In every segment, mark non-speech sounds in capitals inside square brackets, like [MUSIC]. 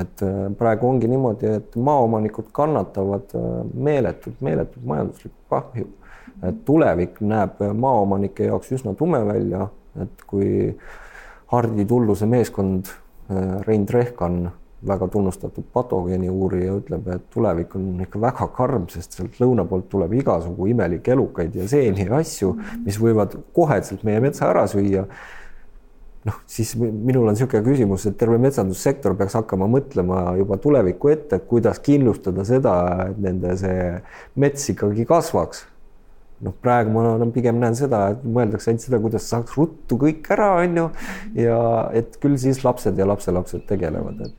et äh, praegu ongi niimoodi, et maaomanikud kannatavad äh, meeletult, meeletult majanduslikku kahju. et tulevik näeb maaomanike jaoks üsna tume välja, et kui Hardi Tulluse meeskond, äh, Rein Trehkan, väga tunnustatud patogeeni uurija, ütleb, et tulevik on ikka väga karm, sest sealt lõuna poolt tuleb igasugu imelikke elukaid ja seeni ja asju, mis võivad koheselt meie metsa ära süüa noh, siis minul on niisugune küsimus, et terve metsandussektor peaks hakkama mõtlema juba tulevikku ette, kuidas kindlustada seda, et nende see mets ikkagi kasvaks. noh, praegu ma olen, pigem näen seda, et mõeldakse ainult seda, kuidas saaks ruttu kõik ära, on ju, ja et küll siis lapsed ja lapselapsed tegelevad, et.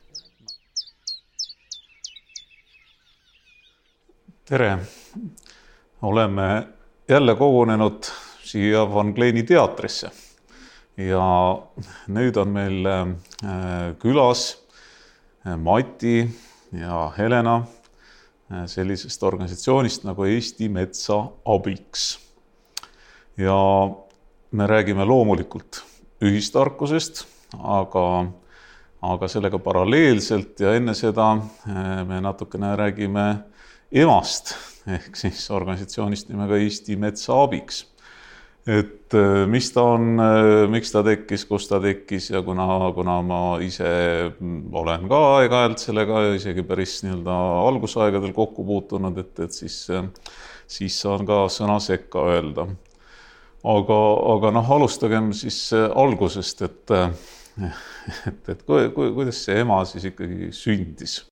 tere, oleme jälle kogunenud siia Van Kleeni teatrisse ja nüüd on meil äh, külas äh, Mati ja Helena äh, sellisest organisatsioonist nagu Eesti Metsa Abiks. ja me räägime loomulikult ühistarkusest, aga, aga sellega paralleelselt ja enne seda me natukene räägime emast ehk siis organisatsioonist nimega Eesti Metsa Abiks et äh, mis ta on, äh, miks ta tekkis, kus ta tekkis ja kuna, kuna ma ise olen ka aeg-ajalt sellega isegi päris nii-öelda algusaegadel kokku puutunud, et, et siis, siis saan ka sõna sekka öelda. aga, aga noh, alustagem siis algusest, et, et, et ku, ku, kuidas see ema siis ikkagi sündis?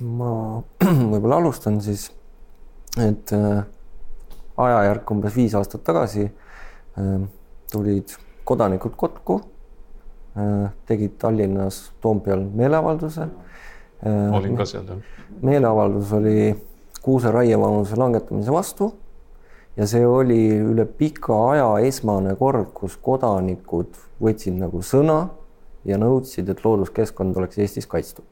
ma [CLEARS THROAT] võib-olla alustan siis, et äh, ajajärk umbes viis aastat tagasi ähm, tulid kodanikud kokku, äh, tegid Tallinnas Toompeal meeleavalduse. Äh, olin ka seal, jah. meeleavaldus oli kuuse raievanuse langetamise vastu ja see oli üle pika aja esmane kord, kus kodanikud võtsid nagu sõna ja nõudsid, et looduskeskkond oleks Eestis kaitstud.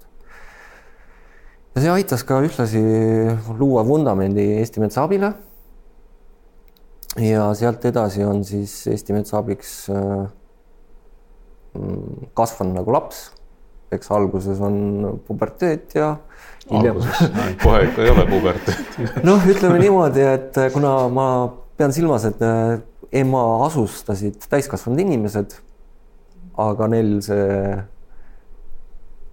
ja see aitas ka ühtlasi luua vundamendi Eesti Metsa abile ja sealt edasi on siis Eesti Metsa abiks äh, mm, kasvanud nagu laps, eks alguses on puberteet ja hiljem. kohe ikka ei ole puberteet [LAUGHS] noh, ütleme niimoodi, et kuna ma pean silmas, et äh, ema asustasid täiskasvanud inimesed, aga neil see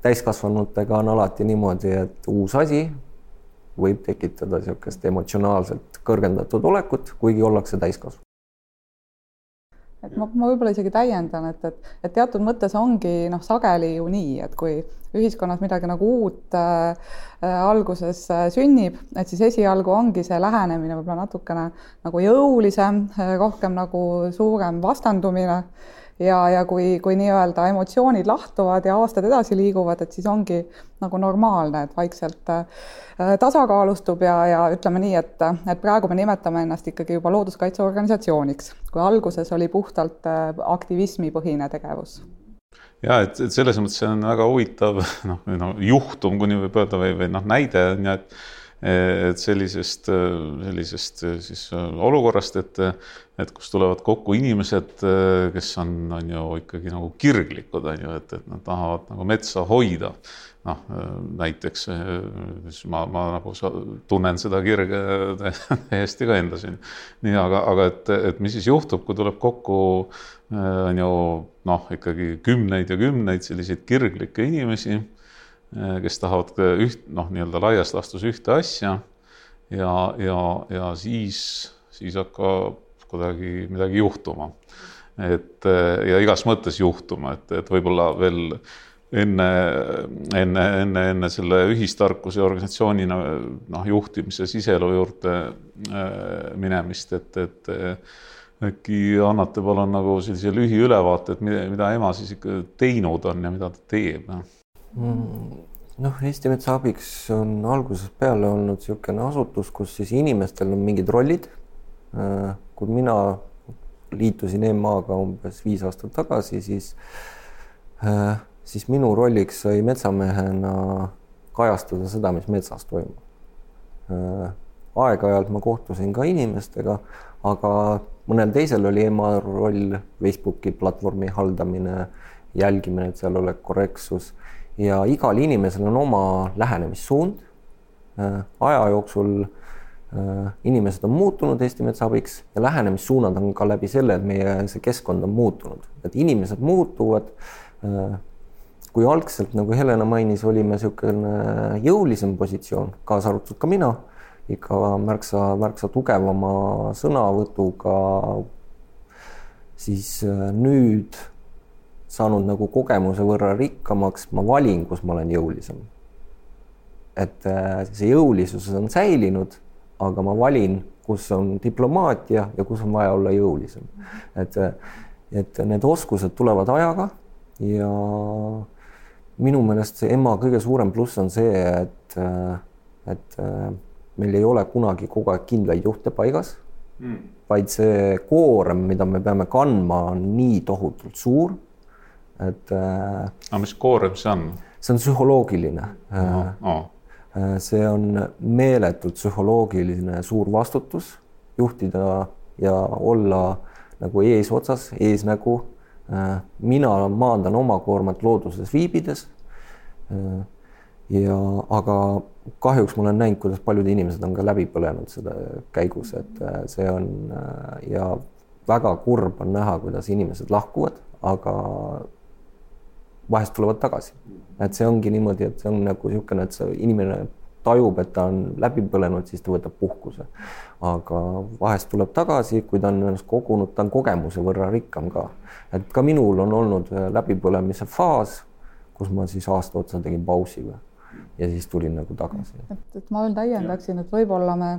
täiskasvanutega on alati niimoodi, et uus asi võib tekitada niisugust emotsionaalselt kõrgendatud olekut, kuigi ollakse täiskasvanud. Et ma, ma võib-olla isegi täiendan, et, et, et teatud mõttes ongi noh, sageli ju nii, et kui ühiskonnas midagi nagu uut äh alguses äh, sünnib, et siis esialgu ongi see lähenemine võib-olla natukene nagu jõulisem, äh, rohkem nagu suurem vastandumine. äh, ja, ja kui, kui nii-öelda emotsioonid lahtuvad ja aastad edasi liiguvad, et siis ongi nagu normaalne, et vaikselt äh, tasakaalustub ja, ja ütleme nii, et, et praegu me nimetame ennast ikkagi juba looduskaitseorganisatsiooniks, kui alguses oli puhtalt äh, aktivismipõhine tegevus. Ja et, et selles mõttes see on väga huvitav [LAUGHS] noh, no juhtum, kuni võib öelda või, või noh, näide on ju, et et sellisest, sellisest siis olukorrast, et, et kus tulevad kokku inimesed, kes on, on ju ikkagi nagu kirglikud, on ju, et, et nad tahavad nagu metsa hoida. noh, näiteks siis ma, ma nagu tunnen seda kirge täiesti ka endas, on ju. nii, aga, aga et, et mis siis juhtub, kui tuleb kokku on ju noh, ikkagi kümneid ja kümneid selliseid kirglikke inimesi Äh, kes tahavad üht, noh, nii-öelda laias laastus ühte asja ja, ja, ja siis, siis hakkab kuidagi midagi juhtuma. et ja igas mõttes juhtuma, et, et võib-olla veel enne, enne, enne, enne selle ühistarkuse organisatsioonina noh, juhtimise siselu juurde äh, minemist, et, et äkki annate palun nagu sellise lühiülevaate, et mida, mida ema siis ikka teinud on ja mida ta teeb no?? Mm, noh, Eesti Metsa Abiks on algusest peale olnud niisugune asutus, kus siis inimestel on mingid rollid. Äh, kui mina liitusin EMA-ga umbes viis aastat tagasi, siis, äh, siis minu rolliks sai metsamehena kajastada seda, mis metsas toimub. Äh, aeg-ajalt ma kohtusin ka inimestega, aga mõnel teisel oli EMA roll Facebooki platvormi haldamine, jälgimine, et seal oleks korrektsus ja igal inimesel on oma lähenemissuund. aja jooksul inimesed on muutunud Eesti Metsa abiks ja lähenemissuunad on ka läbi selle, et meie see keskkond on muutunud, et inimesed muutuvad kui algselt, nagu Helena mainis, olime niisugune jõulisem positsioon, kaasa arvatud ka mina, ikka märksa, märksa tugevama sõnavõtuga, siis äh, nüüd saanud nagu kogemuse võrra rikkamaks, ma valin, kus ma olen jõulisem. et äh, see jõulisus on säilinud, aga ma valin, kus on diplomaatia ja kus on vaja olla jõulisem. et, et need oskused tulevad ajaga ja minu meelest see ema kõige suurem pluss on see, et, et meil ei ole kunagi kogu aeg kindlaid juhte paigas mm., vaid see koorem, mida me peame kandma, on nii tohutult suur, et. aga mis koorem see on? see on psühholoogiline no,. No. see on meeletult psühholoogiline suur vastutus juhtida ja olla nagu eesotsas, eesnägu Äh, mina maandan oma koormat looduses viibides. Äh, ja aga kahjuks ma olen näinud, kuidas paljud inimesed on ka läbi põlenud selle käigus, et äh, see on ja väga kurb on näha, kuidas inimesed lahkuvad, aga vahest tulevad tagasi. et see ongi niimoodi, et see on nagu niisugune, et see inimene tajub, et ta on läbi põlenud, siis ta võtab puhkuse. aga vahest tuleb tagasi, kui ta on ennast kogunud, ta on kogemuse võrra rikkam ka. et ka minul on olnud äh, läbipõlemise faas, kus ma siis aasta otsa tegin pausi ja siis tulin nagu tagasi. et, et ma veel täiendaksin, et võib-olla me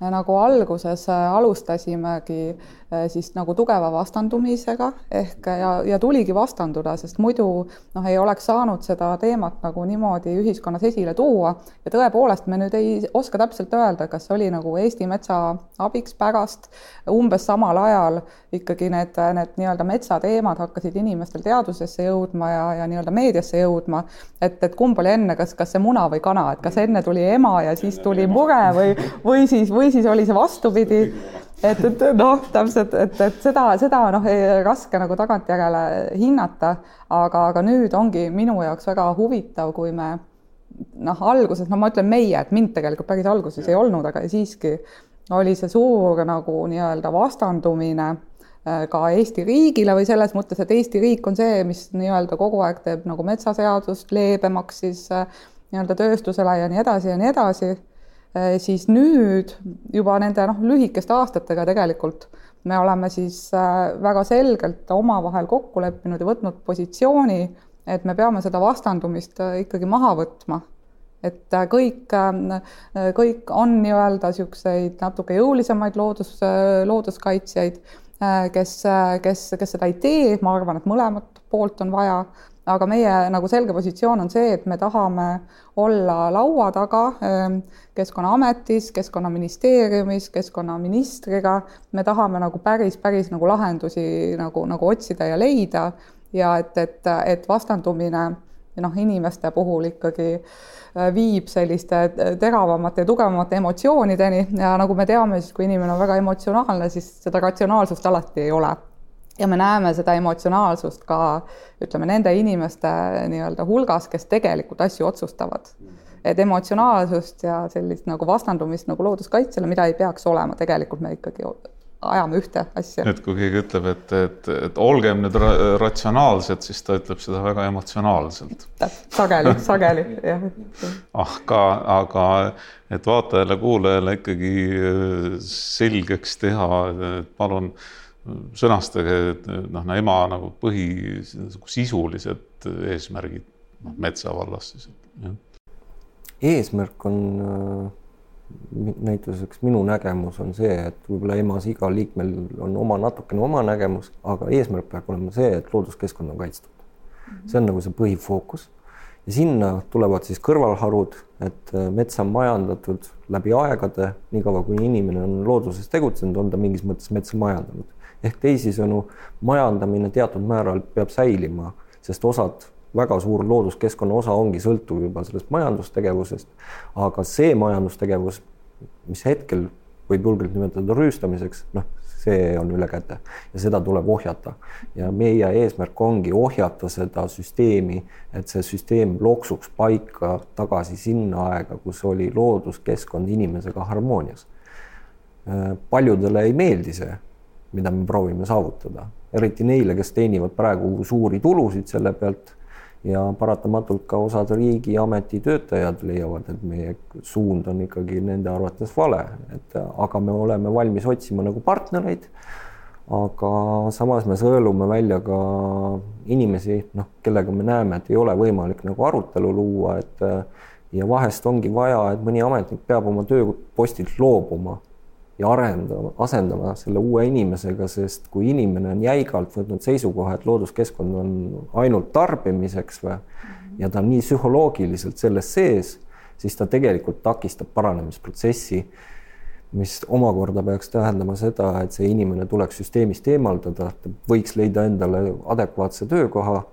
nagu alguses äh, alustasimegi äh, siis nagu tugeva vastandumisega ehk ja, ja tuligi vastanduda, sest muidu noh, ei oleks saanud seda teemat nagu niimoodi ühiskonnas esile tuua. Ja tõepoolest me nüüd ei oska täpselt öelda, kas oli nagu Eesti metsa abiks pärast. Umbes samal ajal ikkagi need, need nii-öelda metsateemad hakkasid inimestel teadusesse jõudma ja, ja nii-öelda meediasse jõudma, et, et kumb oli enne, kas, kas see muna või kana, et kas enne tuli ema ja siis tuli mure või, või siis, või või siis oli see vastupidi. et, et noh, täpselt, et, et seda, seda noh, raske nagu tagantjärele hinnata, aga, aga nüüd ongi minu jaoks väga huvitav, kui me noh, alguses, no ma ütlen meie, et mind tegelikult päris alguses ei olnud, aga siiski oli see suur nagu nii-öelda vastandumine äh, ka Eesti riigile või selles mõttes, et Eesti riik on see, mis nii-öelda kogu aeg teeb nagu metsaseadust leebemaks siis äh, nii-öelda tööstusele ja nii edasi ja nii edasi siis nüüd juba nende noh, lühikeste aastatega tegelikult me oleme siis äh, väga selgelt omavahel kokku leppinud ja võtnud positsiooni, et me peame seda vastandumist äh, ikkagi maha võtma. et kõik, kõik on nii-öelda niisuguseid natuke jõulisemaid loodus, looduskaitsjaid, kes, kes, kes seda ei tee, ma arvan, et mõlemat poolt on vaja aga meie nagu selge positsioon on see, et me tahame olla laua taga ähm, Keskkonnaametis, Keskkonnaministeeriumis, keskkonnaministriga, me tahame nagu päris, päris nagu lahendusi nagu, nagu otsida ja leida. Ja et, et, et vastandumine noh, inimeste puhul ikkagi äh, viib selliste teravamate ja tugevamate emotsioonideni. Ja nagu me teame, siis kui inimene on väga emotsionaalne, siis seda ratsionaalsust alati ei ole ja me näeme seda emotsionaalsust ka ütleme nende inimeste nii-öelda hulgas, kes tegelikult asju otsustavad. et emotsionaalsust ja sellist nagu vastandumist nagu looduskaitsele, mida ei peaks olema, tegelikult me ikkagi ajame ühte asja. et kui keegi ütleb, et, et, et olgem nüüd ra ratsionaalsed, siis ta ütleb seda väga emotsionaalselt. sageli, sageli, [LAUGHS] jah. aga, aga et vaatajale-kuulajale ikkagi selgeks teha, palun sõnastage noh, ema nagu põhi nagu sisulised eesmärgid noh, metsa vallas siis. eesmärk on äh, näituseks minu nägemus on see, et võib-olla EMA-s igal liikmel on oma natukene oma nägemus, aga eesmärk peab olema see, et looduskeskkond on kaitstud. see on nagu see põhifookus ja sinna tulevad siis kõrvalharud, et äh, metsa on majandatud läbi aegade, niikaua kui inimene on looduses tegutsenud, on ta mingis mõttes metsa majandanud ehk teisisõnu, majandamine teatud määral peab säilima, sest osad, väga suur looduskeskkonna osa ongi, sõltub juba sellest majandustegevusest. aga see majandustegevus, mis hetkel võib julgelt nimetada rüüstamiseks, noh, see on ülekäte ja seda tuleb ohjata. ja meie eesmärk ongi ohjata seda süsteemi, et see süsteem loksuks paika tagasi sinna aega, kus oli looduskeskkond inimesega harmoonias. paljudele ei meeldi see, mida me proovime saavutada, eriti neile, kes teenivad praegu suuri tulusid selle pealt ja paratamatult ka osad riigiameti töötajad leiavad, et meie suund on ikkagi nende arvates vale, et aga me oleme valmis otsima nagu partnereid. aga samas me sõelume välja ka inimesi, noh, kellega me näeme, et ei ole võimalik nagu arutelu luua, et ja vahest ongi vaja, et mõni ametnik peab oma tööpostilt loobuma ja arendama, asendama selle uue inimesega, sest kui inimene on jäigalt võtnud seisukoha, et looduskeskkond on ainult tarbimiseks või ja ta on nii psühholoogiliselt selles sees, siis ta tegelikult takistab paranemisprotsessi, mis omakorda peaks tähendama seda, et see inimene tuleks süsteemist eemaldada, ta võiks leida endale adekvaatse töökoha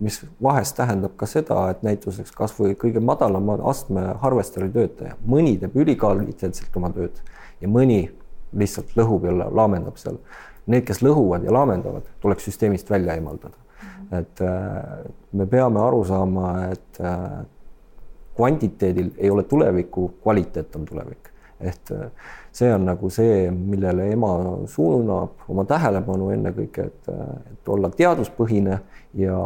mis vahest tähendab ka seda, et näituseks kasvõi kõige madalama astme harvesteri töötaja, mõni teeb ülikvaliteetselt oma tööd ja mõni lihtsalt lõhub ja laamendab seal. Need, kes lõhuvad ja laamendavad, tuleks süsteemist välja eemaldada. et äh, me peame aru saama, et äh, kvantiteedil ei ole tulevikku, kvaliteet on tulevik. et äh, see on nagu see, millele ema suunab oma tähelepanu ennekõike, et, et olla teaduspõhine ja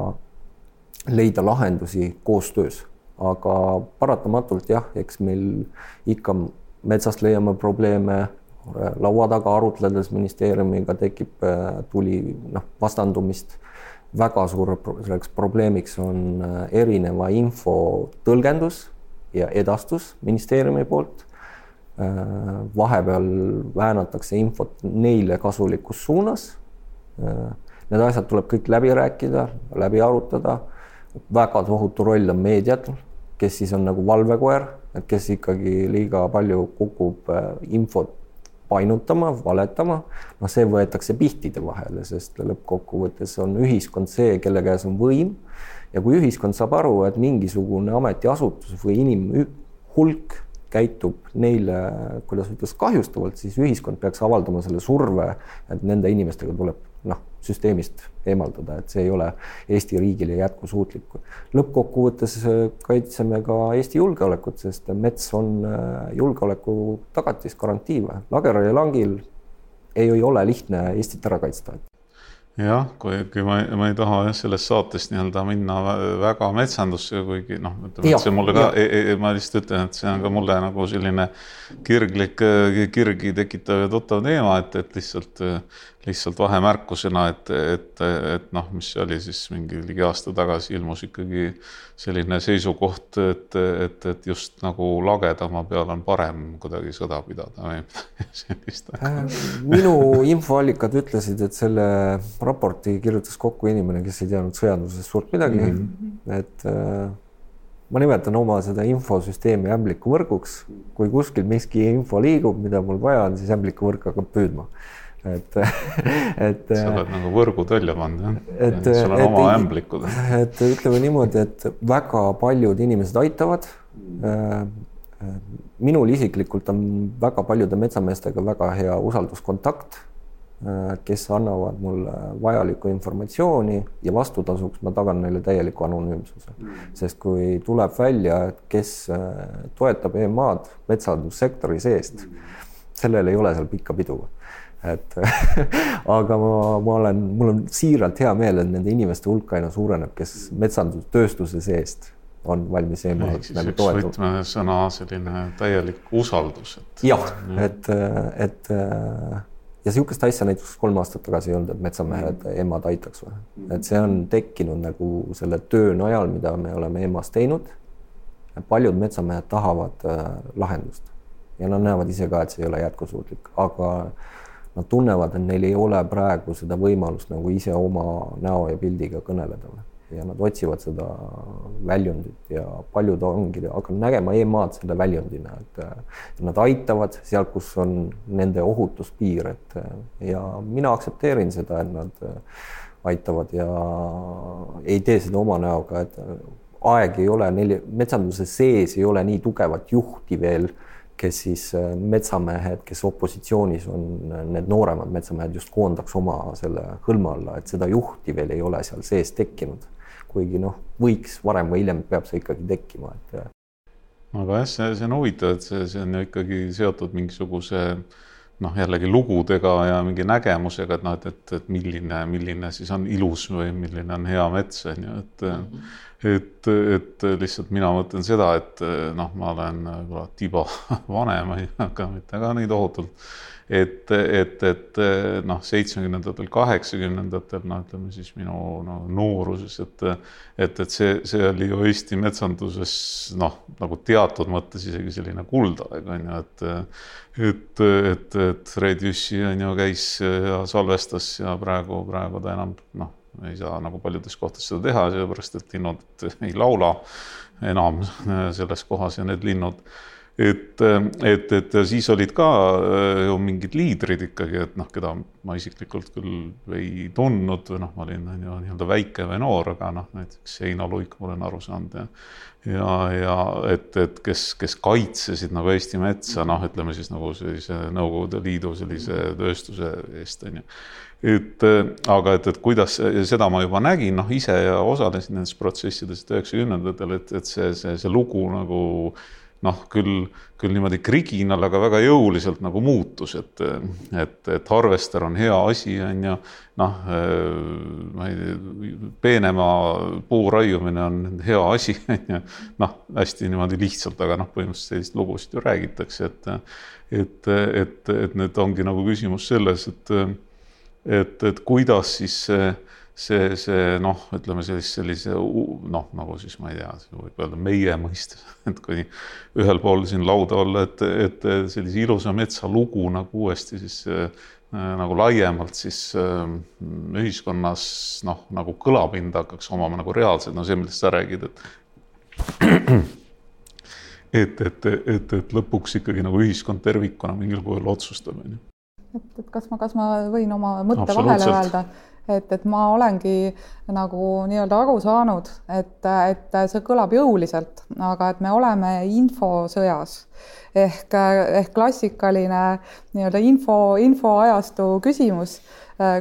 leida lahendusi koostöös, aga paratamatult jah, eks meil ikka metsast leiame probleeme, laua taga arutledes ministeeriumiga tekib äh, tuli noh, vastandumist. väga suureks probleemiks on äh, erineva info tõlgendus ja edastus ministeeriumi poolt. Äh, vahepeal väänatakse infot neile kasulikus suunas. Need asjad tuleb kõik läbi rääkida, läbi arutada väga tohutu roll on meedial, kes siis on nagu valvekoer, et kes ikkagi liiga palju kukub äh, infot painutama, valetama, noh, see võetakse pihtide vahele, sest lõppkokkuvõttes on ühiskond see, kelle käes on võim. ja kui ühiskond saab aru, et mingisugune ametiasutus või inimhulk käitub neile, kuidas ütles, kahjustavalt, siis ühiskond peaks avaldama selle surve, et nende inimestega tuleb noh, süsteemist eemaldada, et see ei ole Eesti riigile jätkusuutlik. lõppkokkuvõttes äh, kaitseme ka Eesti julgeolekut, sest mets on äh, julgeoleku tagatis, garantii. lageraielangil ei, ei ole lihtne Eestit ära kaitsta jah, kuigi ma, ma ei taha jah, sellest saatest nii-öelda minna väga metsandusse, kuigi noh, ütleme, et see mulle ka, ma lihtsalt ütlen, et see on ka mulle nagu selline kirglik, kirgi tekitav ja tuttav teema, et, et lihtsalt lihtsalt vahemärkusena, et, et, et noh, mis see oli siis mingi ligi aasta tagasi ilmus ikkagi selline seisukoht, et, et, et just nagu lagedama peal on parem kuidagi sõda pidada või [LAUGHS] sellist. Äh, minu infoallikad ütlesid, et selle raporti kirjutas kokku inimene, kes ei teadnud sõjandusest suurt midagi mm. -hmm. et äh, ma nimetan oma seda infosüsteemi ämblikuvõrguks, kui kuskil miski info liigub, mida mul vaja on, siis ämblikuvõrk hakkab püüdma et, [LAUGHS] et. sa oled nagu võrgud välja pannud jah? et sul on et, oma ämblikud. [LAUGHS] et ütleme niimoodi, et väga paljud inimesed aitavad. minul isiklikult on väga paljude metsameestega väga hea usalduskontakt, kes annavad mulle vajalikku informatsiooni ja vastutasuks ma tagan neile täieliku anonüümsuse. sest kui tuleb välja, et kes toetab EMA-d metsandussektori seest, sellel ei ole seal pikka pidu et [LAUGHS] aga ma, ma olen, mul on siiralt hea meel, et nende inimeste hulk aina suureneb, kes metsandustööstuse seest on valmis eemalt nagu toetama. võtmesõna selline täielik usaldus et.... jah, et, et ja niisugust asja näiteks kolm aastat tagasi ei olnud, et metsamehed mm. emad aitaks või, et see on tekkinud nagu selle töö najal, mida me oleme EMA-s teinud. paljud metsamehed tahavad äh, lahendust ja nad näevad ise ka, et see ei ole jätkusuutlik, aga nad tunnevad, et neil ei ole praegu seda võimalust nagu ise oma näo ja pildiga kõneleda. Ja nad otsivad seda väljundit ja paljud ongi hakanud nägema EMA-d selle väljundina, et nad aitavad sealt, kus on nende ohutuspiir, et ja mina aktsepteerin seda, et nad aitavad ja ei tee seda oma näoga, et aeg ei ole neil metsanduse sees ei ole nii tugevat juhti veel kes siis metsamehed, kes opositsioonis on, need nooremad metsamehed just koondaks oma selle hõlma alla, et seda juhti veel ei ole seal sees tekkinud. kuigi noh, võiks varem või hiljem peab see ikkagi tekkima, et. aga jah, see, see on huvitav, et see, see on ju ikkagi seotud mingisuguse noh, jällegi lugudega ja mingi nägemusega, et noh, et, et, et milline, milline siis on ilus või milline on hea mets, on ju, et mm. -hmm et, et lihtsalt mina mõtlen seda, et noh, ma olen võib-olla tiba [LAUGHS] vanem, aga mitte ka nii tohutult. et, et, et noh, seitsmekümnendatel, kaheksakümnendatel, no ütleme siis minu no, nooruses, et, et, et see, see oli ju Eesti metsanduses noh, nagu teatud mõttes isegi selline kuldaeg on ju, et et, et, et Fred Jüssi on ju käis ja salvestas ja praegu, praegu ta enam noh ei saa nagu paljudes kohtades seda teha, sellepärast et linnud ei laula enam selles kohas ja need linnud. Et, et, et siis olid ka äh, ju mingid liidrid ikkagi, et noh, keda ma isiklikult küll ei tundnud või noh, ma olin nii-öelda väike või noor, aga noh, näiteks Heino Luik, ma olen aru saanud ja ja, ja et, et kes, kes kaitsesid nagu Eesti metsa, noh, ütleme siis nagu sellise Nõukogude Liidu sellise tööstuse eest on ju et aga et, et kuidas, seda ma juba nägin, noh, ise osalesin nendes protsessides üheksakümnendatel, et, et see, see, see lugu nagu noh, küll, küll niimoodi kriginal, aga väga jõuliselt nagu muutus, et, et, et harvester on hea asi, on ju. noh, ma ei tea, peenemaa puu raiumine on hea asi, on ju. noh, hästi niimoodi lihtsalt, aga noh, põhimõtteliselt selliseid lugusid ju räägitakse, et, et, et, et nüüd ongi nagu küsimus selles, et, et, et kuidas siis see see, see noh, ütleme sellise, sellise noh, nagu siis ma ei tea, võib öelda meie mõistes, [LAUGHS] et kui ühel pool siin lauda olla, et, et sellise ilusa metsa lugu nagu uuesti siis äh, nagu laiemalt siis äh, ühiskonnas noh, nagu kõlapinda hakkaks omama nagu reaalselt, no see, millest sa räägid, et [CLEARS THROAT] et, et, et, et lõpuks ikkagi nagu ühiskond tervikuna mingil kujul otsustab, on ju. Et, et kas ma, kas ma võin oma mõtte vahele öelda? Et, et ma olengi nagu nii-öelda aru saanud, et, et see kõlab jõuliselt, aga et me oleme infosõjas. Ehk, ehk klassikaline nii-öelda info, infoajastu küsimus,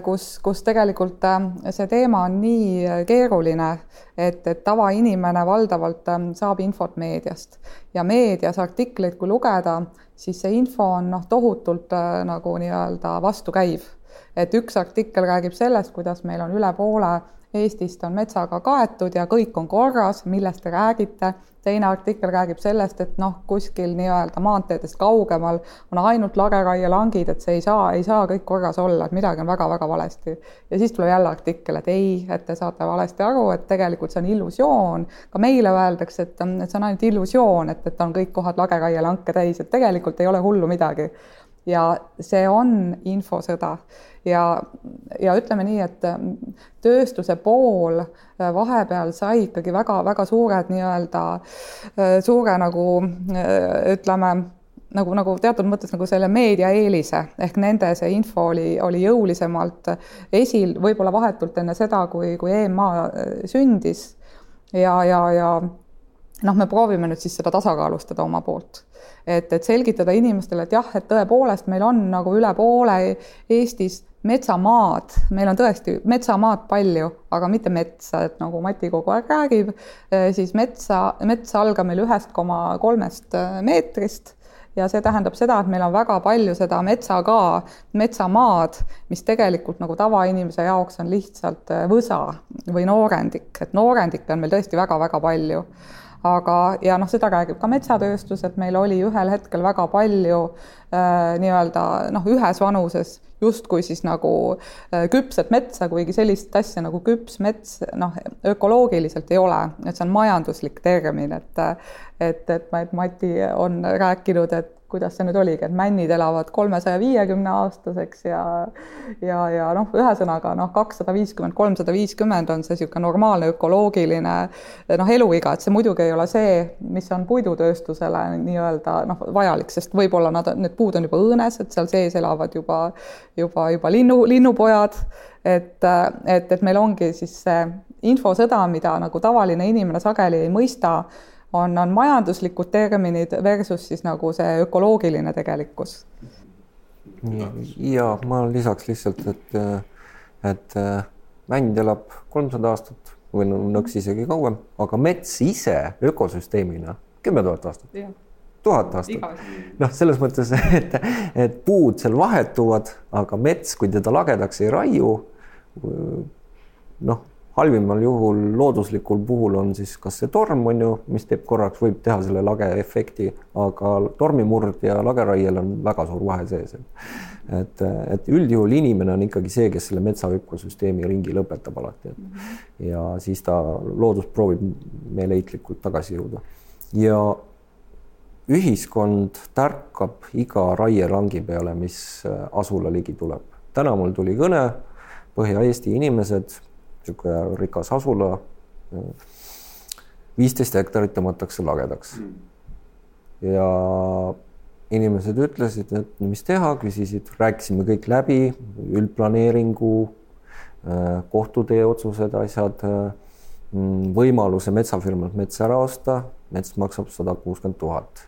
kus, kus tegelikult see teema on nii keeruline, et, et tavainimene valdavalt saab infot meediast. Ja meedias artikleid, kui lugeda, siis see info on noh, tohutult nagu nii-öelda vastukäiv et üks artikkel räägib sellest, kuidas meil on üle poole Eestist on metsaga kaetud ja kõik on korras, millest te räägite. teine artikkel räägib sellest, et noh, kuskil nii-öelda maanteedest kaugemal on ainult lageraielangid, et see ei saa, ei saa kõik korras olla, et midagi on väga-väga valesti. ja siis tuleb jälle artikkel, et ei, et te saate valesti aru, et tegelikult see on illusioon. ka meile öeldakse, et, et see on ainult illusioon, et, et on kõik kohad lageraielangke täis, et tegelikult ei ole hullu midagi ja see on infosõda ja, ja ütleme nii, et ähm, tööstuse pool äh, vahepeal sai ikkagi väga-väga suured nii-öelda äh, suure nagu äh, ütleme nagu, nagu teatud mõttes nagu selle meedia eelise ehk nende see info oli, oli jõulisemalt esil, võib-olla vahetult enne seda, kui, kui EMA sündis. Ja, ja, ja noh, me proovime nüüd siis seda tasakaalustada oma poolt. Et, et selgitada inimestele, et jah, et tõepoolest meil on nagu üle poole Eestis metsamaad, meil on tõesti metsamaad palju, aga mitte metsa, et nagu Mati kogu aeg räägib, siis metsa, mets algab meil ühest koma kolmest meetrist. Ja see tähendab seda, et meil on väga palju seda metsa ka, metsamaad, mis tegelikult nagu tavainimese jaoks on lihtsalt võsa või noorendik, et noorendikke on meil tõesti väga-väga palju. Aga, ja noh, seda räägib ka metsatööstus, et meil oli ühel hetkel väga palju nii-öelda noh, ühes vanuses justkui siis nagu äh, küpset metsa, kuigi sellist asja nagu küps mets noh, ökoloogiliselt ei ole, et see on majanduslik termin, et et, et Mati on rääkinud, et kuidas see nüüd oligi, et männid elavad kolmesaja viiekümne aastaseks ja ja, ja noh, ühesõnaga noh, kakssada viiskümmend, kolmsada viiskümmend on see niisugune normaalne ökoloogiline noh, eluiga, et see muidugi ei ole see, mis on puidutööstusele nii-öelda noh, vajalik, sest võib-olla nad, need puud on juba õõnes, et seal sees elavad juba, juba, juba linnu, linnupojad, et, et, et meil ongi siis see infosõda, mida nagu tavaline inimene sageli ei mõista on, on majanduslikud terminid versus siis nagu see ökoloogiline tegelikkus. ja ma lisaks lihtsalt, et, et mänd elab kolmsada aastat või nõks isegi kauem, aga mets ise ökosüsteemina kümme tuhat aastat tuhat aastat. noh, selles mõttes, et, et puud seal vahetuvad, aga mets, kui teda lagedaks ei raiu, noh, halvimal juhul looduslikul puhul on siis kas see torm on ju, mis teeb korraks, võib teha selle lage efekti, aga tormimurd ja lageraiel on väga suur vahe sees. et, et üldjuhul inimene on ikkagi see, kes selle metsa ökosüsteemi ringi lõpetab alati, ja siis ta, loodus proovib meeleheitlikult tagasi jõuda ja ühiskond tärkab iga raielangi peale, mis äh, asula ligi tuleb. täna mul tuli kõne, Põhja-Eesti inimesed, niisugune rikas asula, viisteist hektarit tõmmatakse lagedaks. ja inimesed ütlesid, et mis teha, küsisid, rääkisime kõik läbi, üldplaneeringu, äh, kohtutee otsused, asjad, äh, mm, võimaluse metsafirmalt mets ära osta, mets maksab sada kuuskümmend tuhat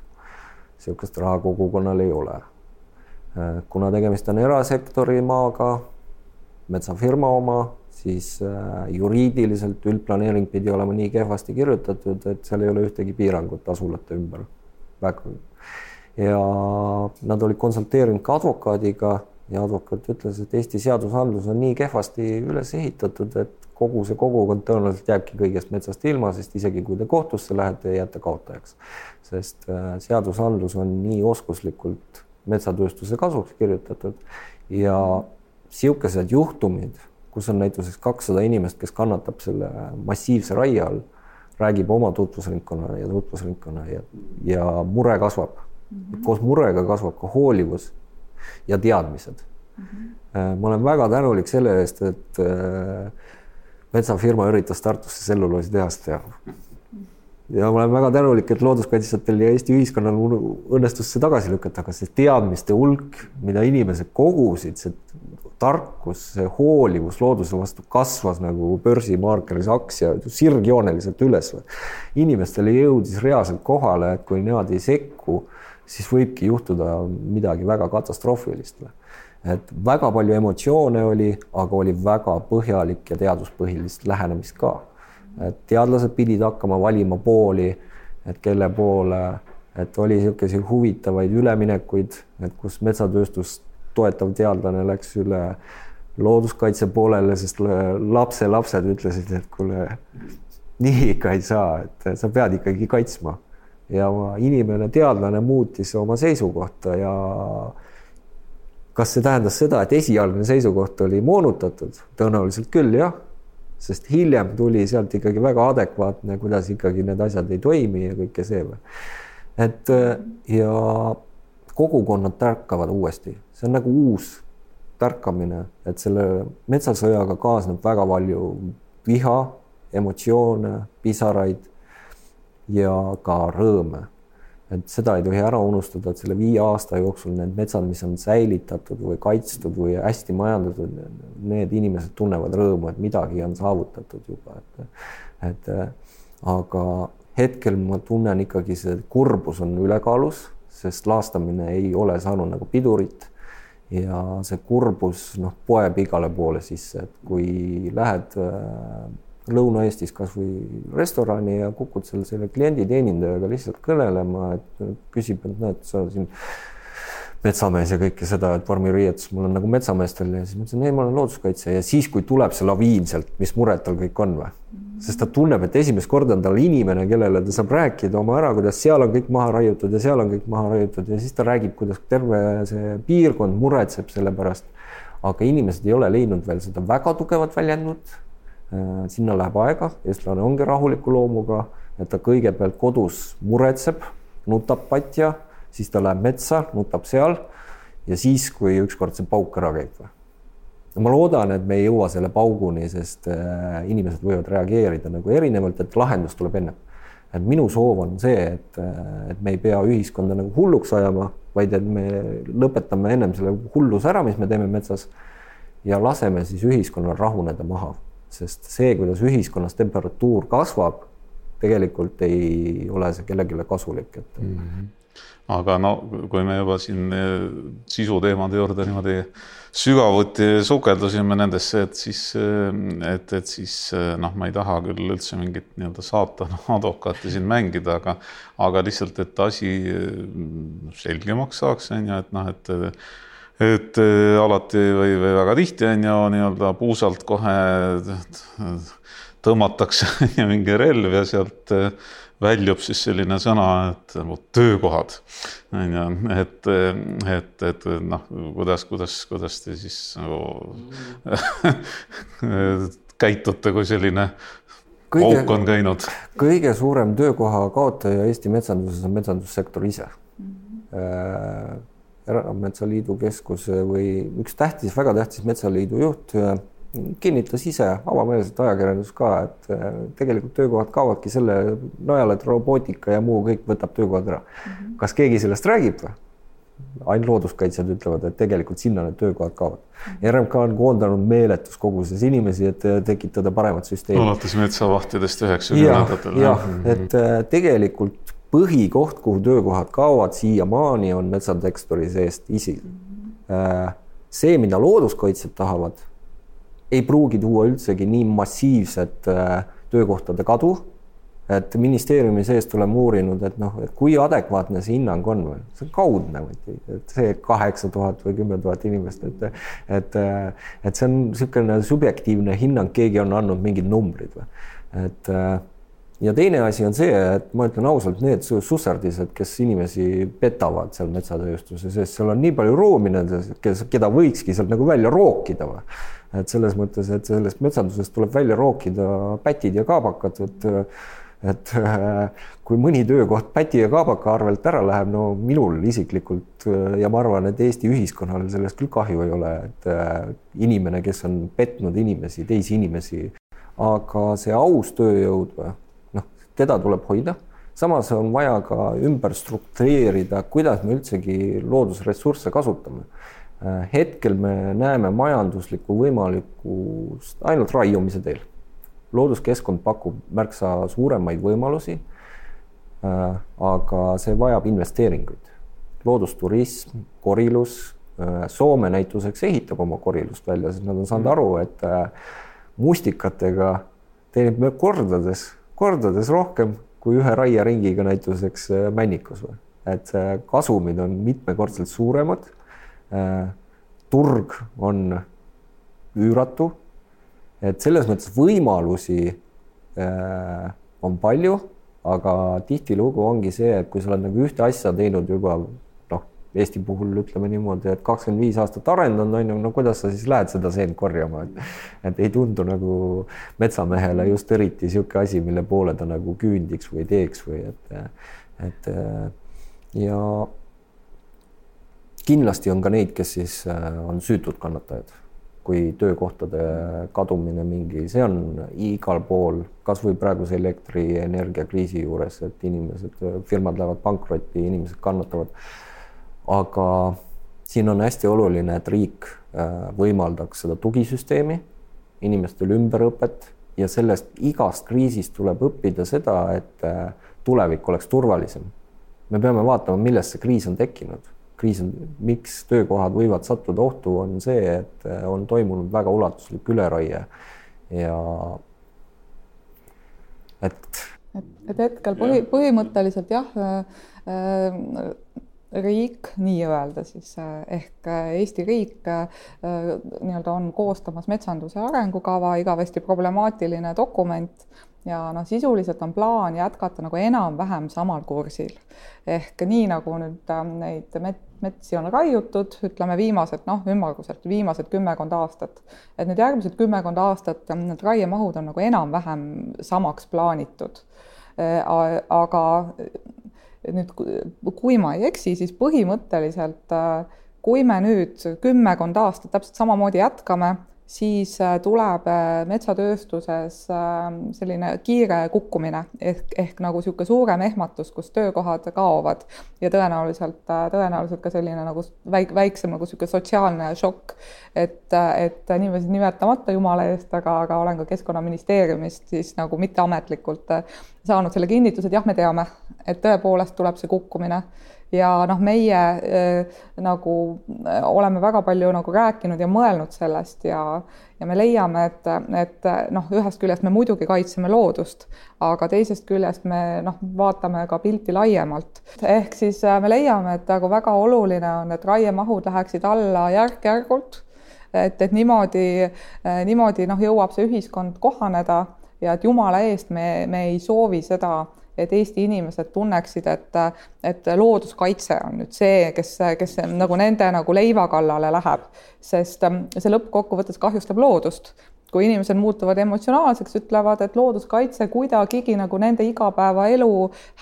niisugust raha kogukonnal ei ole. Äh, kuna tegemist on erasektori maaga, metsafirma oma, siis äh, juriidiliselt üldplaneering pidi olema nii kehvasti kirjutatud, et seal ei ole ühtegi piirangut asulate ümber. väga. ja nad olid konsulteerinud ka advokaadiga ja advokaat ütles, et Eesti seadusandlus on nii kehvasti üles ehitatud, et kogu see kogukond tõenäoliselt jääbki kõigest metsast ilma, sest isegi kui te kohtusse lähete, jääte kaotajaks. sest äh, seadusandlus on nii oskuslikult metsatööstuse kasuks kirjutatud ja niisugused juhtumid, kus on näiteks kakssada inimest, kes kannatab selle massiivse raie all, räägib oma tutvusringkonna ja tutvusringkonna ja, ja mure kasvab mm. -hmm. koos murega kasvab ka hoolivus ja teadmised mm. -hmm. ma olen väga tänulik selle eest, et äh, metsafirma üritas Tartusse tselluloositehast teha. ja ma olen väga tänulik, et looduskaitsjatel ja Eesti ühiskonnal õnnestus see tagasi lükata, aga see teadmiste hulk, mida inimesed kogusid, see tarkus, see hoolivus looduse vastu kasvas nagu börsimaarkeris aktsia sirgjooneliselt üles. inimestele jõudis reaalselt kohale, et kui nemad ei sekku, siis võibki juhtuda midagi väga katastroofilist et väga palju emotsioone oli, aga oli väga põhjalik ja teaduspõhilist lähenemist ka. et teadlased pidid hakkama valima pooli, et kelle poole, et oli niisuguseid huvitavaid üleminekuid, et kus metsatööstust toetav teadlane läks üle looduskaitse poolele, sest lapselapsed ütlesid, et kuule, nii ikka ei saa, et sa pead ikkagi kaitsma. ja inimene, teadlane muutis oma seisukohta ja kas see tähendas seda, et esialgne seisukoht oli moonutatud? tõenäoliselt küll jah, sest hiljem tuli sealt ikkagi väga adekvaatne, kuidas ikkagi need asjad ei toimi ja kõike see. et ja kogukonnad tärkavad uuesti, see on nagu uus tärkamine, et selle metsasõjaga kaasneb väga palju viha, emotsioone, pisaraid ja ka rõõme et seda ei tohi ära unustada, et selle viie aasta jooksul need metsad, mis on säilitatud või kaitstud või hästi majandatud, need inimesed tunnevad rõõmu, et midagi on saavutatud juba, et et aga hetkel ma tunnen ikkagi see kurbus on ülekaalus, sest laastamine ei ole saanud nagu pidurit ja see kurbus noh, poeb igale poole sisse, et kui lähed Lõuna-Eestis kasvõi restorani ja kukud seal selle klienditeenindajaga lihtsalt kõnelema, et küsib, et näed, sa siin metsamees ja kõike seda, et vormiriietus mul on nagu metsameestel ja siis ma ütlesin, ei, ma olen looduskaitse ja siis, kui tuleb see laviin sealt, mis mured tal kõik on või? sest ta tunneb, et esimest korda on tal inimene, kellele ta saab rääkida oma ära, kuidas seal on kõik maha raiutud ja seal on kõik maha raiutud ja siis ta räägib, kuidas terve see piirkond muretseb selle pärast. aga inimesed ei ole leidnud veel seda väga tugevat väljendut sinna läheb aega, eestlane ongi rahuliku loomuga, et ta kõigepealt kodus muretseb, nutab patja, siis ta läheb metsa, nutab seal ja siis, kui ükskord see pauk ära käib. ma loodan, et me ei jõua selle pauguni, sest äh, inimesed võivad reageerida nagu erinevalt, et lahendus tuleb ennem. et minu soov on see, et, äh, et me ei pea ühiskonda nagu hulluks ajama, vaid et me lõpetame ennem selle hulluse ära, mis me teeme metsas ja laseme siis ühiskonnal rahuneda maha sest see, kuidas ühiskonnas temperatuur kasvab, tegelikult ei ole see kellelegi kasulik, et mm. -hmm aga no kui me juba siin eh, sisuteemade juurde niimoodi sügavuti sukeldusime nendesse, et siis, eh, et, et siis eh, noh, ma ei taha küll üldse mingit nii-öelda saatana [LAUGHS] advokaati siin mängida, aga, aga lihtsalt, et asi selgemaks saaks, on ju, et noh, et et alati või, või väga tihti on ju nii-öelda puusalt kohe tõmmatakse [LAUGHS] mingi relv ja sealt väljub siis selline sõna, et nagu töökohad on ju, et, et, et noh, kuidas, kuidas, kuidas te siis nagu [LAUGHS] käitute, kui selline kõige, auk on käinud? kõige suurem töökoha kaotaja Eesti metsanduses on metsandussektor ise mm. -hmm. Erametsaliidu keskuse või üks tähtis, väga tähtis metsaliidu juht kinnitas ise avameelselt ajakirjandus ka, et äh, tegelikult töökohad kaovadki selle najal, et robootika ja muu kõik võtab töökohad ära. -hmm. kas keegi sellest räägib või? ainult looduskaitsjad ütlevad, et tegelikult sinna need töökohad kaovad. Mhm. RMK on koondanud meeletus koguses inimesi, et äh, tekitada paremat süsteemi. alates metsavahtidest üheksakümnendatel. jah, et äh, tegelikult põhikoht, kuhu töökohad kaovad siiamaani, on metsatektori seest isil. Mhm. see, mida looduskaitsjad tahavad ei pruugi tuua üldsegi nii massiivset äh, töökohtade kadu. et ministeeriumi sees oleme uurinud, et noh, et kui adekvaatne see hinnang on või, see on kaudne et see kaheksa tuhat või kümme tuhat inimest, et et, et see on niisugune subjektiivne hinnang, keegi on andnud mingid numbrid või, et ja teine asi on see, et ma ütlen ausalt, need susserdised, kes inimesi petavad seal metsatööstuse sees, seal on nii palju ruumi nendes, kes, keda võikski sealt nagu välja rookida või? Et selles mõttes, et sellest metsandusest tuleb välja rookida pätid ja kaabakad, et et [LAUGHS] kui mõni töökoht päti ja kaabaka arvelt ära läheb, no minul isiklikult ja ma arvan, et Eesti ühiskonnal sellest küll kahju ei ole, et inimene, kes on petnud inimesi, teisi inimesi, aga see aus tööjõud, noh, teda tuleb hoida samas on vaja ka ümber struktureerida, kuidas me üldsegi loodusressursse kasutame Äh, hetkel me näeme majanduslikku võimalikkust ainult raiumise teel. looduskeskkond pakub märksa suuremaid võimalusi. Äh, aga see vajab investeeringuid. loodusturism, korilus, äh, Soome näituseks ehitab oma korilust välja, sest nad on saanud aru, et mustikatega teenib kordades, kordades rohkem kui ühe raieringiga näituseks männikus või. et kasumid on mitmekordselt suuremad Äh, turg on üüratu. et selles mõttes võimalusi äh, on palju, aga tihtilugu ongi see, et kui sa oled nagu ühte asja teinud juba Eesti puhul ütleme niimoodi, et kakskümmend viis aastat arendanud on ju, no kuidas sa siis lähed seda seent korjama, et et ei tundu nagu metsamehele just eriti niisugune asi, mille poole ta nagu küündiks või teeks või et, et ja kindlasti on ka neid, kes siis äh, on süütud kannatajad, kui töökohtade kadumine mingi, see on igal pool, kasvõi praeguse elektrienergia kriisi juures, et inimesed, firmad lähevad pankrotti, inimesed kannatavad. Aga siin on hästi oluline, et riik äh, võimaldaks seda tugisüsteemi, inimestele ümberõpet ja sellest igast kriisist tuleb õppida seda, et äh, tulevik oleks turvalisem. me peame vaatama, millest see kriis on tekkinud kriis on, miks töökohad võivad sattuda ohtu, on see, et äh, on toimunud väga ulatuslik üleraie ja et. et, et hetkel põhi, põhimõtteliselt jah äh,, äh riik nii-öelda siis äh, ehk Eesti riik äh, nii-öelda on koostamas metsanduse arengukava, igavesti problemaatiline dokument ja noh, sisuliselt on plaan jätkata nagu enam-vähem samal kursil. ehk nii nagu nüüd äh, neid met-, metsi on raiutud, ütleme viimased noh, ümmarguselt viimased kümmekond aastat, et nüüd järgmised kümmekond aastat äh, need raiemahud on nagu enam-vähem samaks plaanitud. Äh, aga nüüd, kui ma ei eksi, siis põhimõtteliselt kui me nüüd kümmekond aastat täpselt samamoodi jätkame siis äh, tuleb äh, metsatööstuses ähm, selline kiire kukkumine ehk, ehk nagu niisugune suurem ehmatus, kus töökohad kaovad ja tõenäoliselt, äh, tõenäoliselt ka selline nagu väik-, väiksem nagu niisugune sotsiaalne šokk. et, et niiviisi nimetamata jumala eest, aga, aga olen ka Keskkonnaministeeriumist siis nagu mitteametlikult saanud selle kinnituse, et jah, me teame, et tõepoolest tuleb see kukkumine ja noh, meie äh, nagu äh, oleme väga palju nagu rääkinud ja mõelnud sellest ja, ja me leiame, et, et noh, ühest küljest me muidugi kaitseme loodust, aga teisest küljest me noh, vaatame ka pilti laiemalt. ehk siis äh, me leiame, et nagu väga oluline on, et raiemahud läheksid alla järk-järgult, et, et niimoodi, niimoodi noh, jõuab see ühiskond kohaneda ja et jumala eest me, me ei soovi seda et Eesti inimesed tunneksid, et, et looduskaitse on nüüd see, kes, kes nagu nende nagu leiva kallale läheb, sest ähm, see lõppkokkuvõttes kahjustab loodust. kui inimesed muutuvad emotsionaalseks, ütlevad, et looduskaitse kuidagigi nagu nende igapäevaelu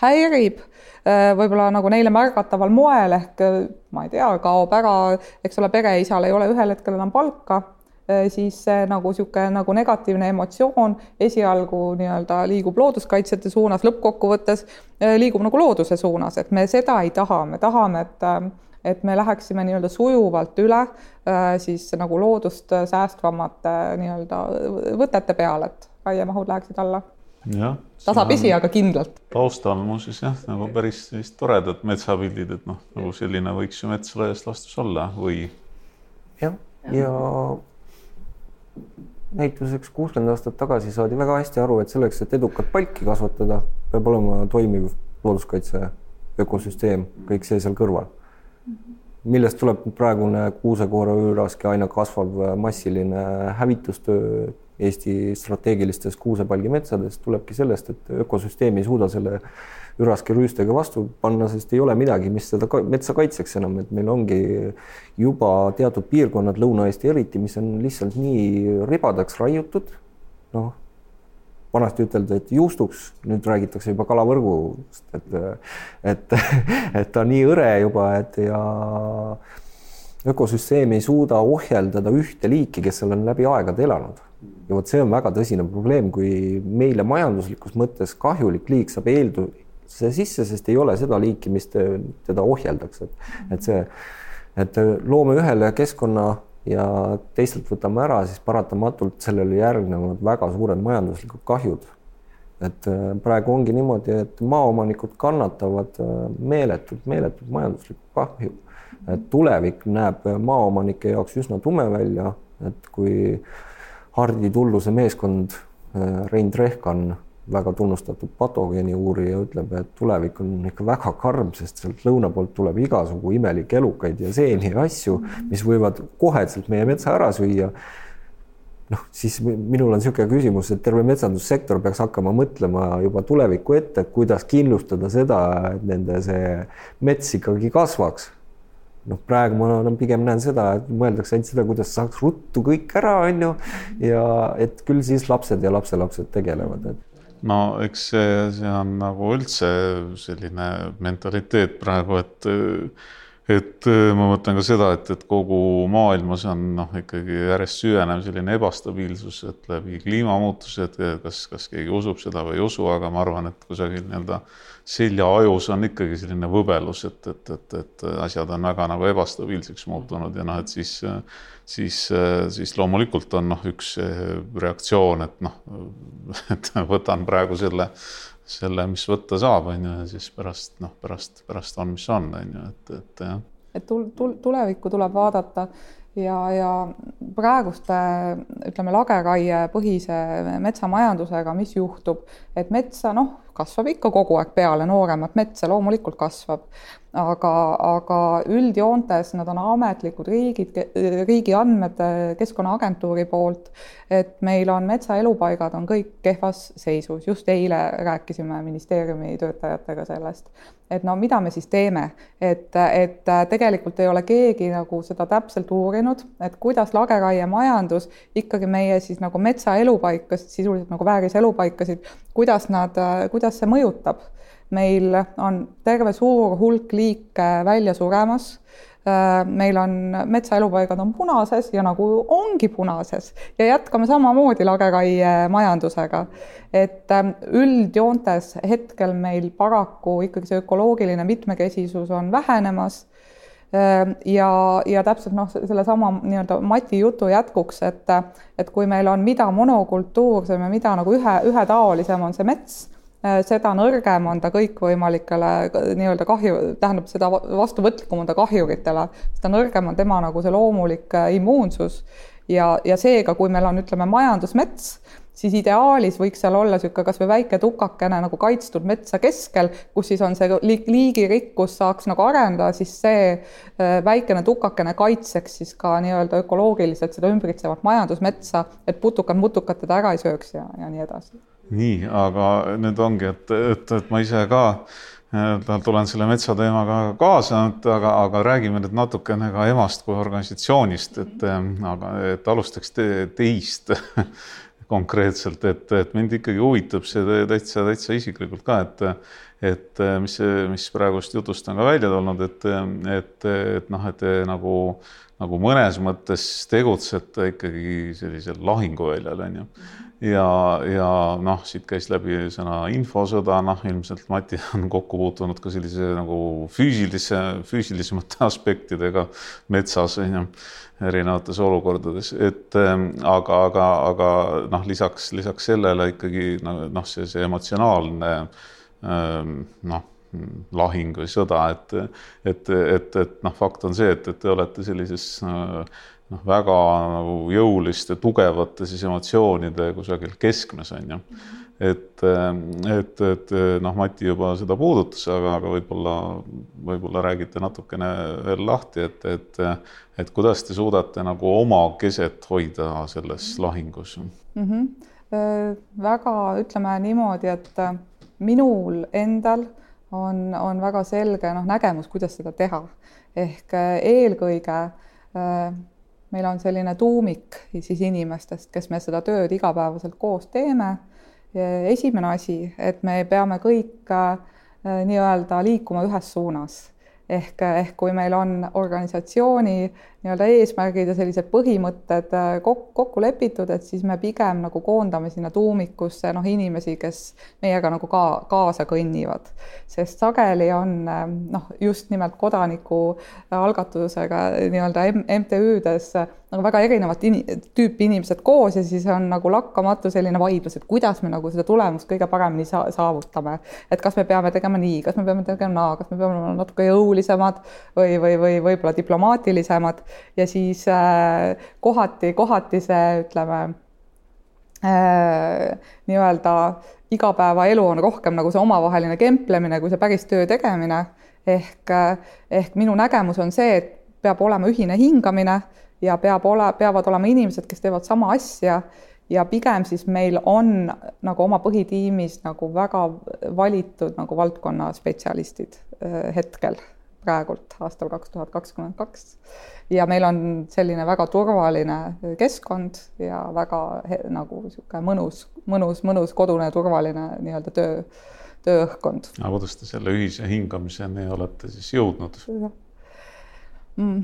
häirib, äh, võib-olla nagu neile märgataval moel ehk ma ei tea, kaob ära, eks ole, pereisal ei ole ühel hetkel enam palka Äh, siis see nagu niisugune nagu negatiivne emotsioon esialgu nii-öelda liigub looduskaitsjate suunas, lõppkokkuvõttes äh, liigub nagu looduse suunas, et me seda ei taha, me tahame, et äh, et me läheksime nii-öelda sujuvalt üle siis nagu loodust säästvamate nii-öelda võtete peale, et raiemahud läheksid alla. tasapisi, aga kindlalt. taustal muuseas jah, nagu päris sellist toredad metsapildid, et noh, nagu selline võiks ju mets laias laastus olla või? jah, ja, ja näituseks kuuskümmend aastat tagasi saadi väga hästi aru, et selleks, et edukat palki kasvatada, peab olema toimiv looduskaitse ökosüsteem, kõik see seal kõrval. millest tuleb praegune kuusekoore üüraaski aina kasvav massiline hävitustöö Eesti strateegilistes kuusepalgimetsades tulebki sellest, et ökosüsteem ei suuda selle üraski rüüstega vastu panna, sest ei ole midagi, mis seda metsa kaitseks enam, et meil ongi juba teatud piirkonnad, Lõuna-Eesti eriti, mis on lihtsalt nii ribadaks raiutud. noh, vanasti üteldi, et juustuks, nüüd räägitakse juba kalavõrgust, et, et, [LAUGHS] et ta nii hõre juba, et ja ökosüsteem ei suuda ohjeldada ühte liiki, kes seal on läbi aegade elanud ja vot see on väga tõsine probleem, kui meile majanduslikus mõttes kahjulik liik saab eeldu-, see sisse, sest ei ole seda liiki, mis te, teda ohjeldaks, et, et see, et loome ühele keskkonna ja teistelt võtame ära, siis paratamatult sellele järgnevad väga suured majanduslikud kahjud. et äh, praegu ongi niimoodi, et maaomanikud kannatavad äh, meeletult, meeletult majanduslikku kahju. et tulevik näeb maaomanike jaoks üsna tume välja, et kui Hardi Tulluse meeskond, äh, Rein Trehkan väga tunnustatud patogeeni uurija ütleb, et tulevik on ikka väga karm, sest sealt lõuna poolt tuleb igasugu imelikke elukaid ja seeni ja asju, mis võivad koheselt meie metsa ära süüa. noh, siis minul on niisugune küsimus, et terve metsandussektor peaks hakkama mõtlema juba tulevikku ette, kuidas kindlustada seda, et nende see mets ikkagi kasvaks noh, praegu ma olen pigem näen seda, et mõeldakse ainult seda, kuidas saaks ruttu kõik ära, on ju, ja et küll siis lapsed ja lapselapsed tegelevad, et no eks see, see on nagu üldse selline mentaliteet praegu, et et ma mõtlen ka seda, et, et kogu maailmas on noh, ikkagi järjest süvenev selline ebastabiilsus, et läbi kliimamuutused, kas, kas keegi usub seda või ei usu, aga ma arvan, et kusagil nii-öelda seljaajus on ikkagi selline võbelus, et, et, et, et asjad on väga nagu ebastabiilseks muutunud ja noh, et siis, siis, siis loomulikult on noh, üks reaktsioon, et noh, [LAUGHS] et võtan praegu selle, selle, mis võtta saab, on ju, ja siis pärast noh, pärast, pärast on, mis on, on ju, et, et jah. et tul-, tul-, tulevikku tuleb vaadata ja, ja praeguste ütleme, lageraie põhise metsamajandusega, mis juhtub, et metsa noh, kasvab ikka kogu aeg peale, nooremat metsa loomulikult kasvab, aga, aga üldjoontes nad on ametlikud riigid, riigi andmed Keskkonnaagentuuri poolt, et meil on metsaelupaigad on kõik kehvas seisus, just eile rääkisime ministeeriumi töötajatega sellest, et no mida me siis teeme, et, et tegelikult ei ole keegi nagu seda täpselt uurinud, et kuidas lageraiemajandus ikkagi meie siis nagu metsaelupaikasid, sisuliselt nagu vääriselupaikasid, kuidas nad, kuidas see mõjutab meil on terve suur hulk liike välja suremas meil on metsaelupaigad on punases ja nagu ongi punases ja jätkame samamoodi lageraie majandusega. et üldjoontes hetkel meil paraku ikkagi see ökoloogiline mitmekesisus on vähenemas Ehm, ja, ja täpselt noh, sellesama nii-öelda Mati jutu jätkuks, et, et kui meil on, mida monokultuursem ja mida nagu ühe, ühetaolisem on see mets, seda nõrgem on ta kõikvõimalikele nii-öelda kahju, tähendab seda vastuvõtlikum on ta kahjuritele, seda nõrgem on tema nagu see loomulik eh, immuunsus ja, ja seega, kui meil on, ütleme, majandusmets siis ideaalis võiks seal olla niisugune kas või väike tukakene nagu kaitstud metsa keskel, kus siis on see liigirikkus saaks nagu arendada, siis see äh, väikene tukakene kaitseks siis ka nii-öelda ökoloogiliselt seda ümbritsevat majandusmetsa, et putukad mutukad teda ära ei sööks ja, ja nii edasi. Nii, aga nüüd ongi, et, et, et ma ise ka äh, tulen selle metsateemaga kaasa, aga, aga räägime nüüd natukene ka EMA-st kui organisatsioonist, et äh, aga, et alustaks te, teist [LAUGHS] konkreetselt, et, et mind ikkagi huvitab see täitsa, täitsa isiklikult ka, et et mis, mis praegust jutust on ka välja tulnud, et, et, et noh, et nagu, nagu mõnes mõttes tegutsete ikkagi sellisel lahinguväljal, on ju. Ja, ja noh, siit käis läbi sõna infosõda, noh, ilmselt Mati [LAUGHS] on kokku puutunud ka sellise nagu füüsilise, füüsilisemate [LAUGHS] aspektidega metsas, on ju erinevates olukordades, et ähm, aga, aga, aga noh, lisaks, lisaks sellele ikkagi noh, see, see emotsionaalne ähm, noh, lahing või sõda, et, et, et, et noh, fakt on see, et, et te olete sellises noh, väga nagu jõuliste, tugevate siis emotsioonide kusagil keskmes on ju et, et, et noh, Mati juba seda puudutas, aga, aga võib-olla, võib-olla räägite natukene veel lahti, et, et, et kuidas te suudate nagu oma keset hoida selles lahingus mm? -hmm. väga, ütleme niimoodi, et minul endal on, on väga selge noh, nägemus, kuidas seda teha. ehk eelkõige meil on selline tuumik siis inimestest, kes me seda tööd igapäevaselt koos teeme. Esimene asi, et me peame kõik äh, nii-öelda liikuma ühes suunas. Ehk, ehk kui meil on organisatsiooni nii-öelda eesmärgid ja sellised põhimõtted äh, kokku, kokku lepitud, et siis me pigem nagu koondame sinna tuumikusse noh, inimesi, kes meiega nagu ka kaasa kõnnivad. sest sageli on äh, noh, just nimelt kodanikualgatusega nii-öelda MTÜ-des nagu väga erinevat in tüüpi inimesed koos ja siis on nagu lakkamatu selline vaidlus, et kuidas me nagu seda tulemust kõige paremini sa saavutame. et kas me peame tegema nii, kas me peame tegema naa, kas me peame olema natuke jõulisemad või, või, või võib-olla diplomaatilisemad ja siis äh, kohati, kohati see, ütleme äh, nii-öelda igapäevaelu on rohkem nagu see omavaheline kemplemine kui see päris töö tegemine. ehk, äh, ehk minu nägemus on see, et peab olema ühine hingamine ja peab ole, peavad olema inimesed, kes teevad sama asja ja pigem siis meil on nagu oma põhitiimis nagu väga valitud nagu valdkonna spetsialistid hetkel praegult aastal kaks tuhat kakskümmend kaks. ja meil on selline väga turvaline keskkond ja väga nagu niisugune mõnus, mõnus, mõnus kodune turvaline nii-öelda töö, tööõhkkond. aga kuidas te selle ühise hingamiseni olete siis jõudnud? Mm.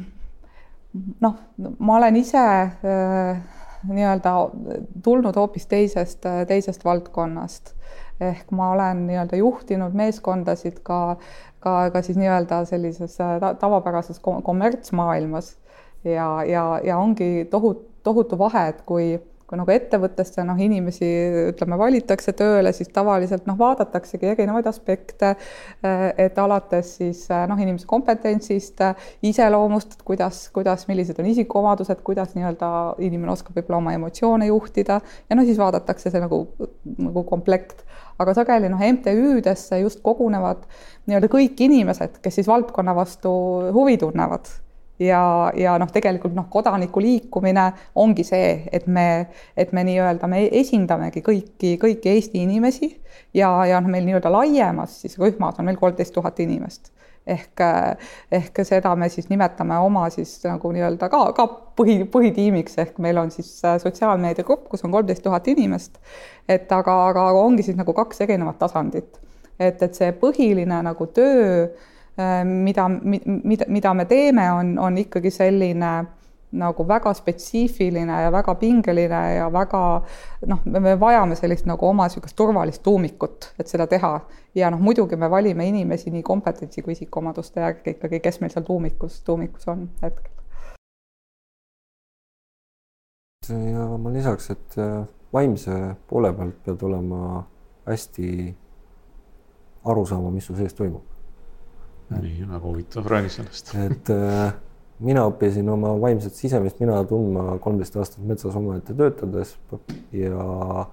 noh, ma olen ise äh, nii-öelda tulnud hoopis teisest, teisest valdkonnast. Ehk ma olen nii-öelda juhtinud meeskondasid ka ka, ka siis nii-öelda sellises äh, tavapärases kommertsmaailmas. Ja, ja, ja ongi tohutu, tohutu vahe, et kui kui nagu ettevõttesse noh, inimesi ütleme, valitakse tööle, siis tavaliselt noh, vaadataksegi erinevaid aspekte, äh, et alates siis äh, noh, inimese kompetentsist, iseloomust, kuidas, kuidas, millised on isikuomadused, kuidas nii-öelda inimene oskab võib-olla oma emotsioone juhtida ja no siis vaadatakse see nagu, nagu komplekt. Aga sageli noh, MTÜ-desse just kogunevad nii-öelda kõik inimesed, kes siis valdkonna vastu huvi tunnevad ja, ja noh, tegelikult noh, kodaniku liikumine ongi see, et me, et me nii-öelda, me esindamegi kõiki, kõiki Eesti inimesi ja, ja noh, meil nii-öelda laiemas siis rühmas on meil kolmteist tuhat inimest ehk, ehk seda me siis nimetame oma siis nagu nii-öelda ka, ka põhi, põhitiimiks ehk meil on siis sotsiaalmeediagrupp, kus on kolmteist tuhat inimest. et aga, aga ongi siis nagu kaks erinevat tasandit. et, et see põhiline nagu töö mida, mida, mida me teeme, on, on ikkagi selline nagu väga spetsiifiline ja väga pingeline ja väga noh, me vajame sellist nagu oma niisugust turvalist tuumikut, et seda teha. ja noh, muidugi me valime inimesi nii kompetentsi kui isikuomaduste järgi ikkagi, kes meil seal tuumikus, tuumikus on hetkel. ja ma lisaks, et äh, vaimse poole pealt pead olema hästi aru saama, mis su sees toimub. Nii, väga huvitav, räägi sellest. et äh, mina õppisin oma vaimset sisemist mina tundma kolmteist aastat metsas omaette töötades ja,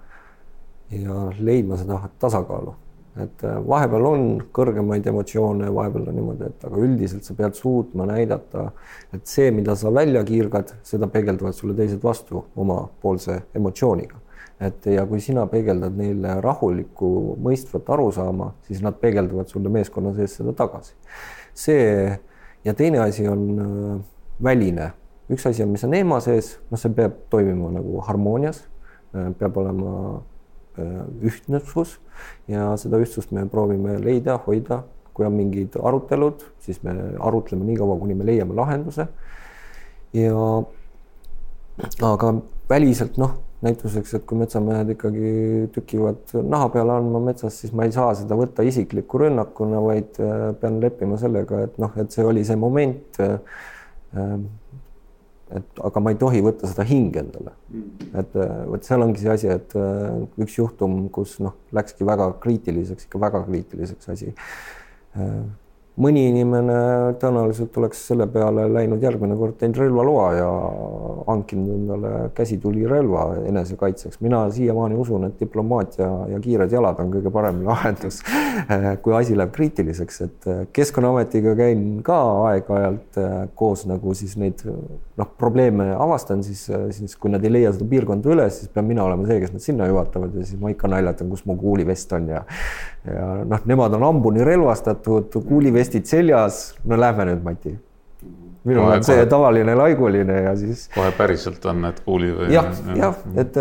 ja leidma seda tasakaalu. et äh, vahepeal on kõrgemaid emotsioone, vahepeal on niimoodi, et aga üldiselt sa pead suutma näidata, et see, mida sa välja kiirgad, seda peegeldavad sulle teised vastu omapoolse emotsiooniga et ja kui sina peegeldad neile rahulikku mõistvat arusaama, siis nad peegeldavad sulle meeskonna sees seda tagasi. see ja teine asi on äh, väline, üks asi on, mis on eema sees, noh, see peab toimima nagu harmoonias, äh, peab olema äh, ühtsus ja seda ühtsust me proovime leida, hoida, kui on mingid arutelud, siis me arutleme nii kaua, kuni me leiame lahenduse. ja aga väliselt noh, näituseks, et kui metsamehed ikkagi tükivad naha peale andma metsas, siis ma ei saa seda võtta isikliku rünnakuna, vaid äh, pean leppima sellega, et noh, et see oli see moment. Äh, äh, et aga ma ei tohi võtta seda hinge endale. et vot seal ongi see asi, et üks juhtum, kus noh, läkski väga kriitiliseks, ikka väga kriitiliseks asi mõni inimene tõenäoliselt oleks selle peale läinud järgmine kord teinud relvaloa ja hankinud endale käsitulirelva enesekaitseks. mina siiamaani usun, et diplomaatia ja kiired jalad on kõige parem lahendus, [LAUGHS] kui asi läheb kriitiliseks, et Keskkonnaametiga käin ka aeg-ajalt koos nagu siis neid noh, probleeme avastan, siis, siis kui nad ei leia seda piirkonda üles, siis pean mina olema see, kes nad sinna juhatavad ja siis ma ikka naljatan, kus mu kuulivest on ja ja noh, nemad on hambuni relvastatud, kuulivestid seljas. no lähme nüüd, Mati. minul kohe, on see kohe, tavaline laiguline ja siis. kohe päriselt on need kuuli või? jah, jah, et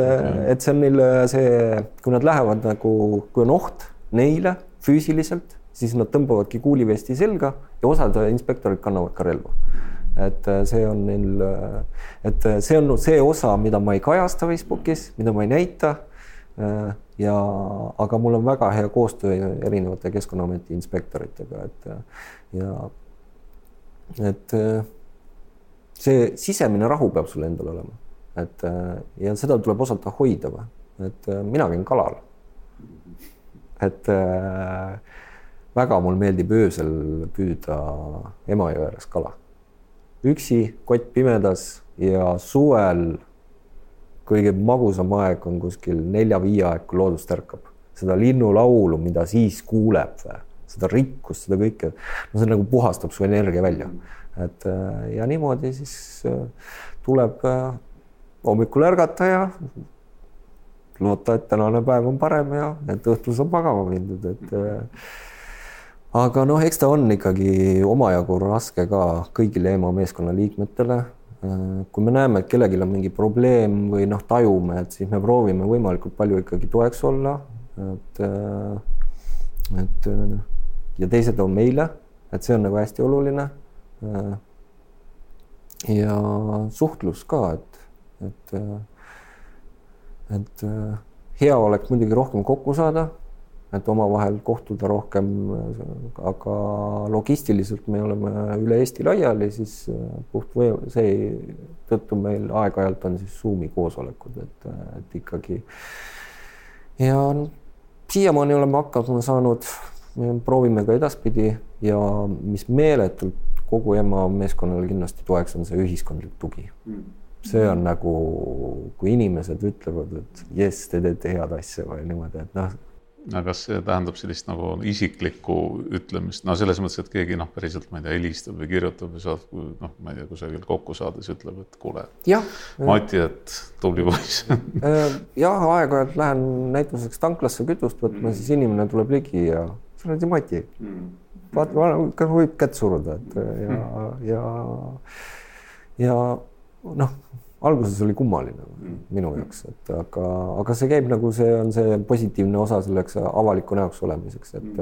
et see on neil see, kui nad lähevad nagu, kui on oht neile füüsiliselt, siis nad tõmbavadki kuulivesti selga ja osad inspektorid kannavad ka relva et see on neil, et see on see osa, mida ma ei kajasta Facebookis, mida ma ei näita ja, aga mul on väga hea koostöö erinevate Keskkonnaameti inspektoritega, et ja et see sisemine rahu peab sul endal olema, et ja seda tuleb osata hoida või, et mina käin kalal. et väga mul meeldib öösel püüda Emajõe ääres kala. üksi, kott pimedas ja suvel kõige magusam aeg on kuskil nelja-viie aeg, kui loodus tärkab. seda linnulaulu, mida siis kuuleb, seda rikkust, seda kõike, no see nagu puhastab su energia välja. et äh, ja niimoodi siis äh, tuleb äh, hommikul ärgata ja loota, et tänane päev on parem ja et õhtul saab magama mindud, et aga noh, eks ta on ikkagi omajagu raske ka kõigile EMO meeskonna liikmetele kui me näeme, et kellelgi on mingi probleem või noh, tajume, et siis me proovime võimalikult palju ikkagi toeks olla, et, äh, et äh, ja teised on meile, et see on nagu hästi oluline. ja suhtlus ka, et, et, et hea oleks muidugi rohkem kokku saada et omavahel kohtuda rohkem, aga logistiliselt me oleme üle Eesti laiali, siis äh, puht või seetõttu meil aeg-ajalt on siis Zoomi koosolekud, et, et ikkagi ja siiamaani oleme hakkama saanud, proovime ka edaspidi ja mis meeletult kogu EMA meeskonnale kindlasti toeks, on see ühiskondlik tugi mm. see on nagu, kui inimesed ütlevad, et jess, te teete head asja või niimoodi, et noh aga see tähendab sellist nagu isiklikku ütlemist, no selles mõttes, et keegi noh, päriselt ma ei tea, helistab või kirjutab või saab noh, ma ei tea, kusagil kokku saades ütleb, et kuule, Mati, et tubli poiss. Äh, jah, aeg-ajalt lähen näituseks tanklasse kütust võtma mm., siis inimene tuleb ligi ja sa oled ju Mati. Mm.. vaata, kas võib kätt suruda, et ja mm., ja, ja noh alguses oli kummaline minu jaoks, et aga, aga see käib nagu see on see positiivne osa selleks avaliku näoks olemiseks, et,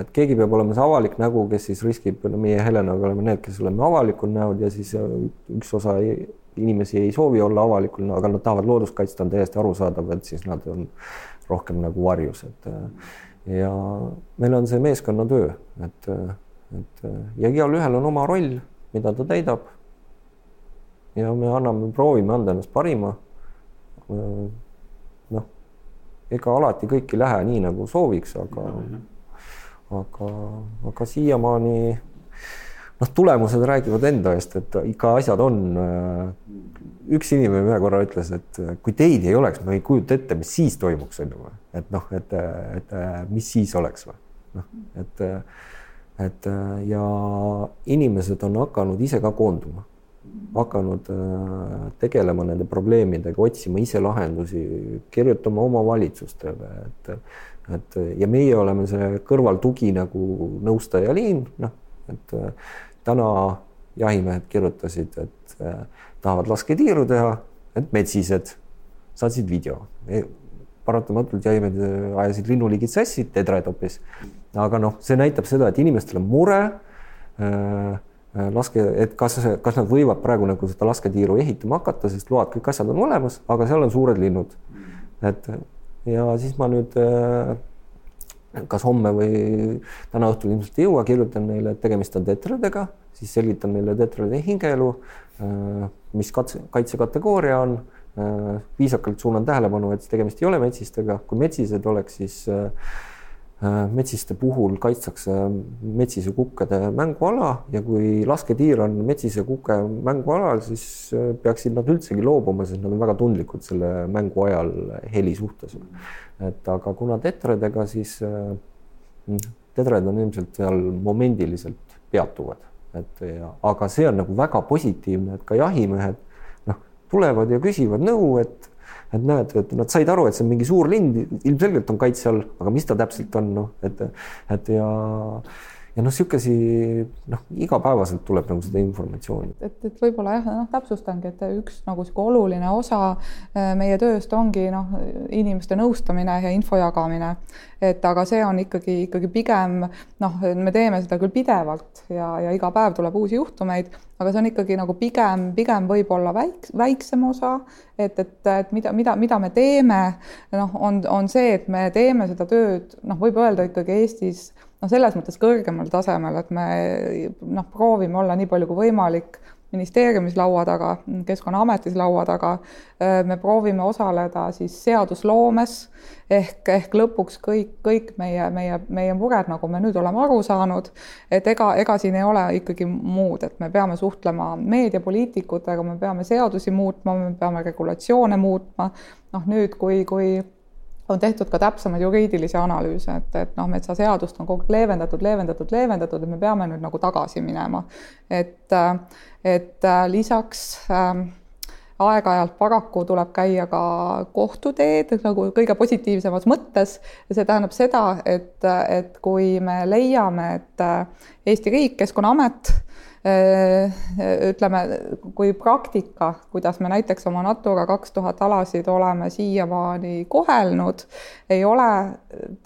et keegi peab olema see avalik nägu, kes siis riskib, no meie Helenaga oleme need, kes oleme avalikud näod ja siis üks osa inimesi ei soovi olla avalikul, aga nad tahavad loodust kaitsta, on täiesti arusaadav, et siis nad on rohkem nagu varjus, et ja meil on see meeskonnatöö, et, et ja igalühel on oma roll, mida ta täidab. Ja me anname, proovime anda ennast parima. noh, ega alati kõik ei lähe nii, nagu sooviks, aga, aga, aga siiamaani noh, tulemused räägivad enda eest, et ikka asjad on. üks inimene ühe korra ütles, et kui teid ei oleks, ma ei kujuta ette, mis siis toimuks, on ju, et noh, et, et mis siis oleks või noh, et, et ja inimesed on hakanud ise ka koonduma, hakanud tegelema nende probleemidega, otsima ise lahendusi, kirjutama omavalitsustele, et et ja meie oleme see kõrvaltugi nagu nõustaja liin, noh, et täna jahimehed kirjutasid, et äh, tahavad lasketiiru teha, et metsised saatsid video e. paratamatult jahimehed äh, ajasid linnuliigid sassi, tedred hoopis. aga noh, see näitab seda, et inimestel on mure äh, laske, et kas, kas nad võivad praegu nagu seda lasketiiru ehitama hakata, sest load, kõik asjad on olemas, aga seal on suured linnud. et ja siis ma nüüd kas homme või täna õhtul ilmselt ei jõua, kirjutan neile, et tegemist on tetradega, siis selgitan neile tetrade hingeelu, äh, mis katse, kaitsekategooria on, äh, viisakalt suunan tähelepanu, et tegemist ei ole metsistega, kui metsised oleks, siis äh, metsiste puhul kaitstakse metsise kukkede mänguala ja kui lasketiir on metsise kuke mängualal, siis peaksid nad üldsegi loobuma, sest nad on väga tundlikud selle mängu ajal heli suhtes. Et aga kuna tetredega, siis äh, tedred on ilmselt seal momendiliselt peatuvad, et ja, aga see on nagu väga positiivne, et ka jahimehed noh, tulevad ja küsivad nõu, et et näed, et nad said aru, et see on mingi suur lind, ilmselgelt on kaitse all, aga mis ta täpselt on, noh, et, et ja ja noh, niisugusi noh, igapäevaselt tuleb nagu seda informatsiooni. et, et võib-olla jah, noh, täpsustangi, et üks nagu sihuke oluline osa äh, meie tööst ongi noh, inimeste nõustamine ja info jagamine. et aga see on ikkagi, ikkagi pigem noh, me teeme seda küll pidevalt ja, ja iga päev tuleb uusi juhtumeid, aga see on ikkagi nagu pigem, pigem võib-olla väik-, väiksem osa, et, et, et mida, mida, mida me teeme, noh, on, on see, et me teeme seda tööd, noh, võib öelda ikkagi Eestis noh, selles mõttes kõrgemal tasemel, et me noh, proovime olla nii palju kui võimalik ministeeriumis laua taga, Keskkonnaametis laua taga. me proovime osaleda siis seadusloomes ehk, ehk lõpuks kõik, kõik meie, meie, meie mured, nagu me nüüd oleme aru saanud, et ega, ega siin ei ole ikkagi muud, et me peame suhtlema meediapoliitikutega, me peame seadusi muutma, me peame regulatsioone muutma. noh, nüüd, kui, kui on tehtud ka täpsemaid juriidilisi analüüse, et, et noh, metsaseadust on kogu aeg leevendatud, leevendatud, leevendatud, et me peame nüüd nagu tagasi minema. et, et lisaks äh, aeg-ajalt paraku tuleb käia ka kohtuteed nagu kõige positiivsemas mõttes ja see tähendab seda, et, et kui me leiame, et Eesti riik, Keskkonnaamet Äh, ütleme, kui praktika, kuidas me näiteks oma Natura kaks tuhat alasid oleme siiamaani kohelnud, ei ole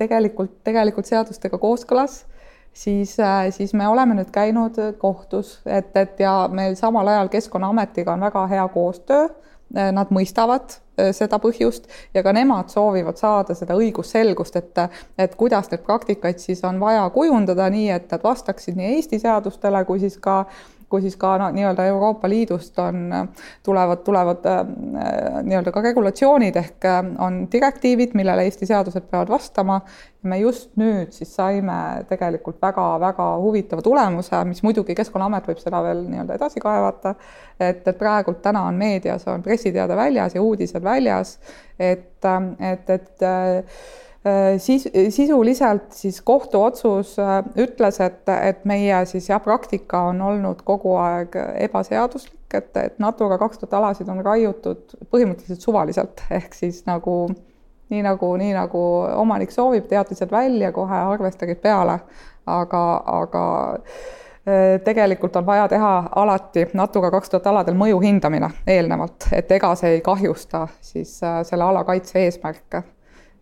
tegelikult, tegelikult seadustega kooskõlas, siis, äh, siis me oleme nüüd käinud kohtus, et, et ja meil samal ajal Keskkonnaametiga on väga hea koostöö Äh, nad mõistavad äh, seda põhjust ja ka nemad soovivad saada seda õigusselgust, et, et kuidas neid praktikaid siis on vaja kujundada nii, et nad vastaksid nii Eesti seadustele kui siis ka kui siis ka no, nii-öelda Euroopa Liidust on, tulevad, tulevad äh, nii-öelda ka regulatsioonid ehk äh, on direktiivid, millele Eesti seadused peavad vastama. me just nüüd siis saime tegelikult väga-väga huvitava tulemuse, mis muidugi Keskkonnaamet võib seda veel nii-öelda edasi kaevata. et, et praegult täna on meedias on pressiteade väljas ja uudised väljas, et, et, et Äh, siis sisuliselt siis kohtuotsus äh, ütles, et, et meie siis jah, praktika on olnud kogu aeg ebaseaduslik, et, et Natura kaks tuhat alasid on raiutud põhimõtteliselt suvaliselt. [LAUGHS] Ehk siis nagu nii nagu, nii nagu omanik soovib, teatised välja, kohe arvestage peale, aga, aga tegelikult on vaja teha alati Natura kaks tuhat aladel mõju hindamine eelnevalt, et ega see ei kahjusta siis selle ala kaitse eesmärke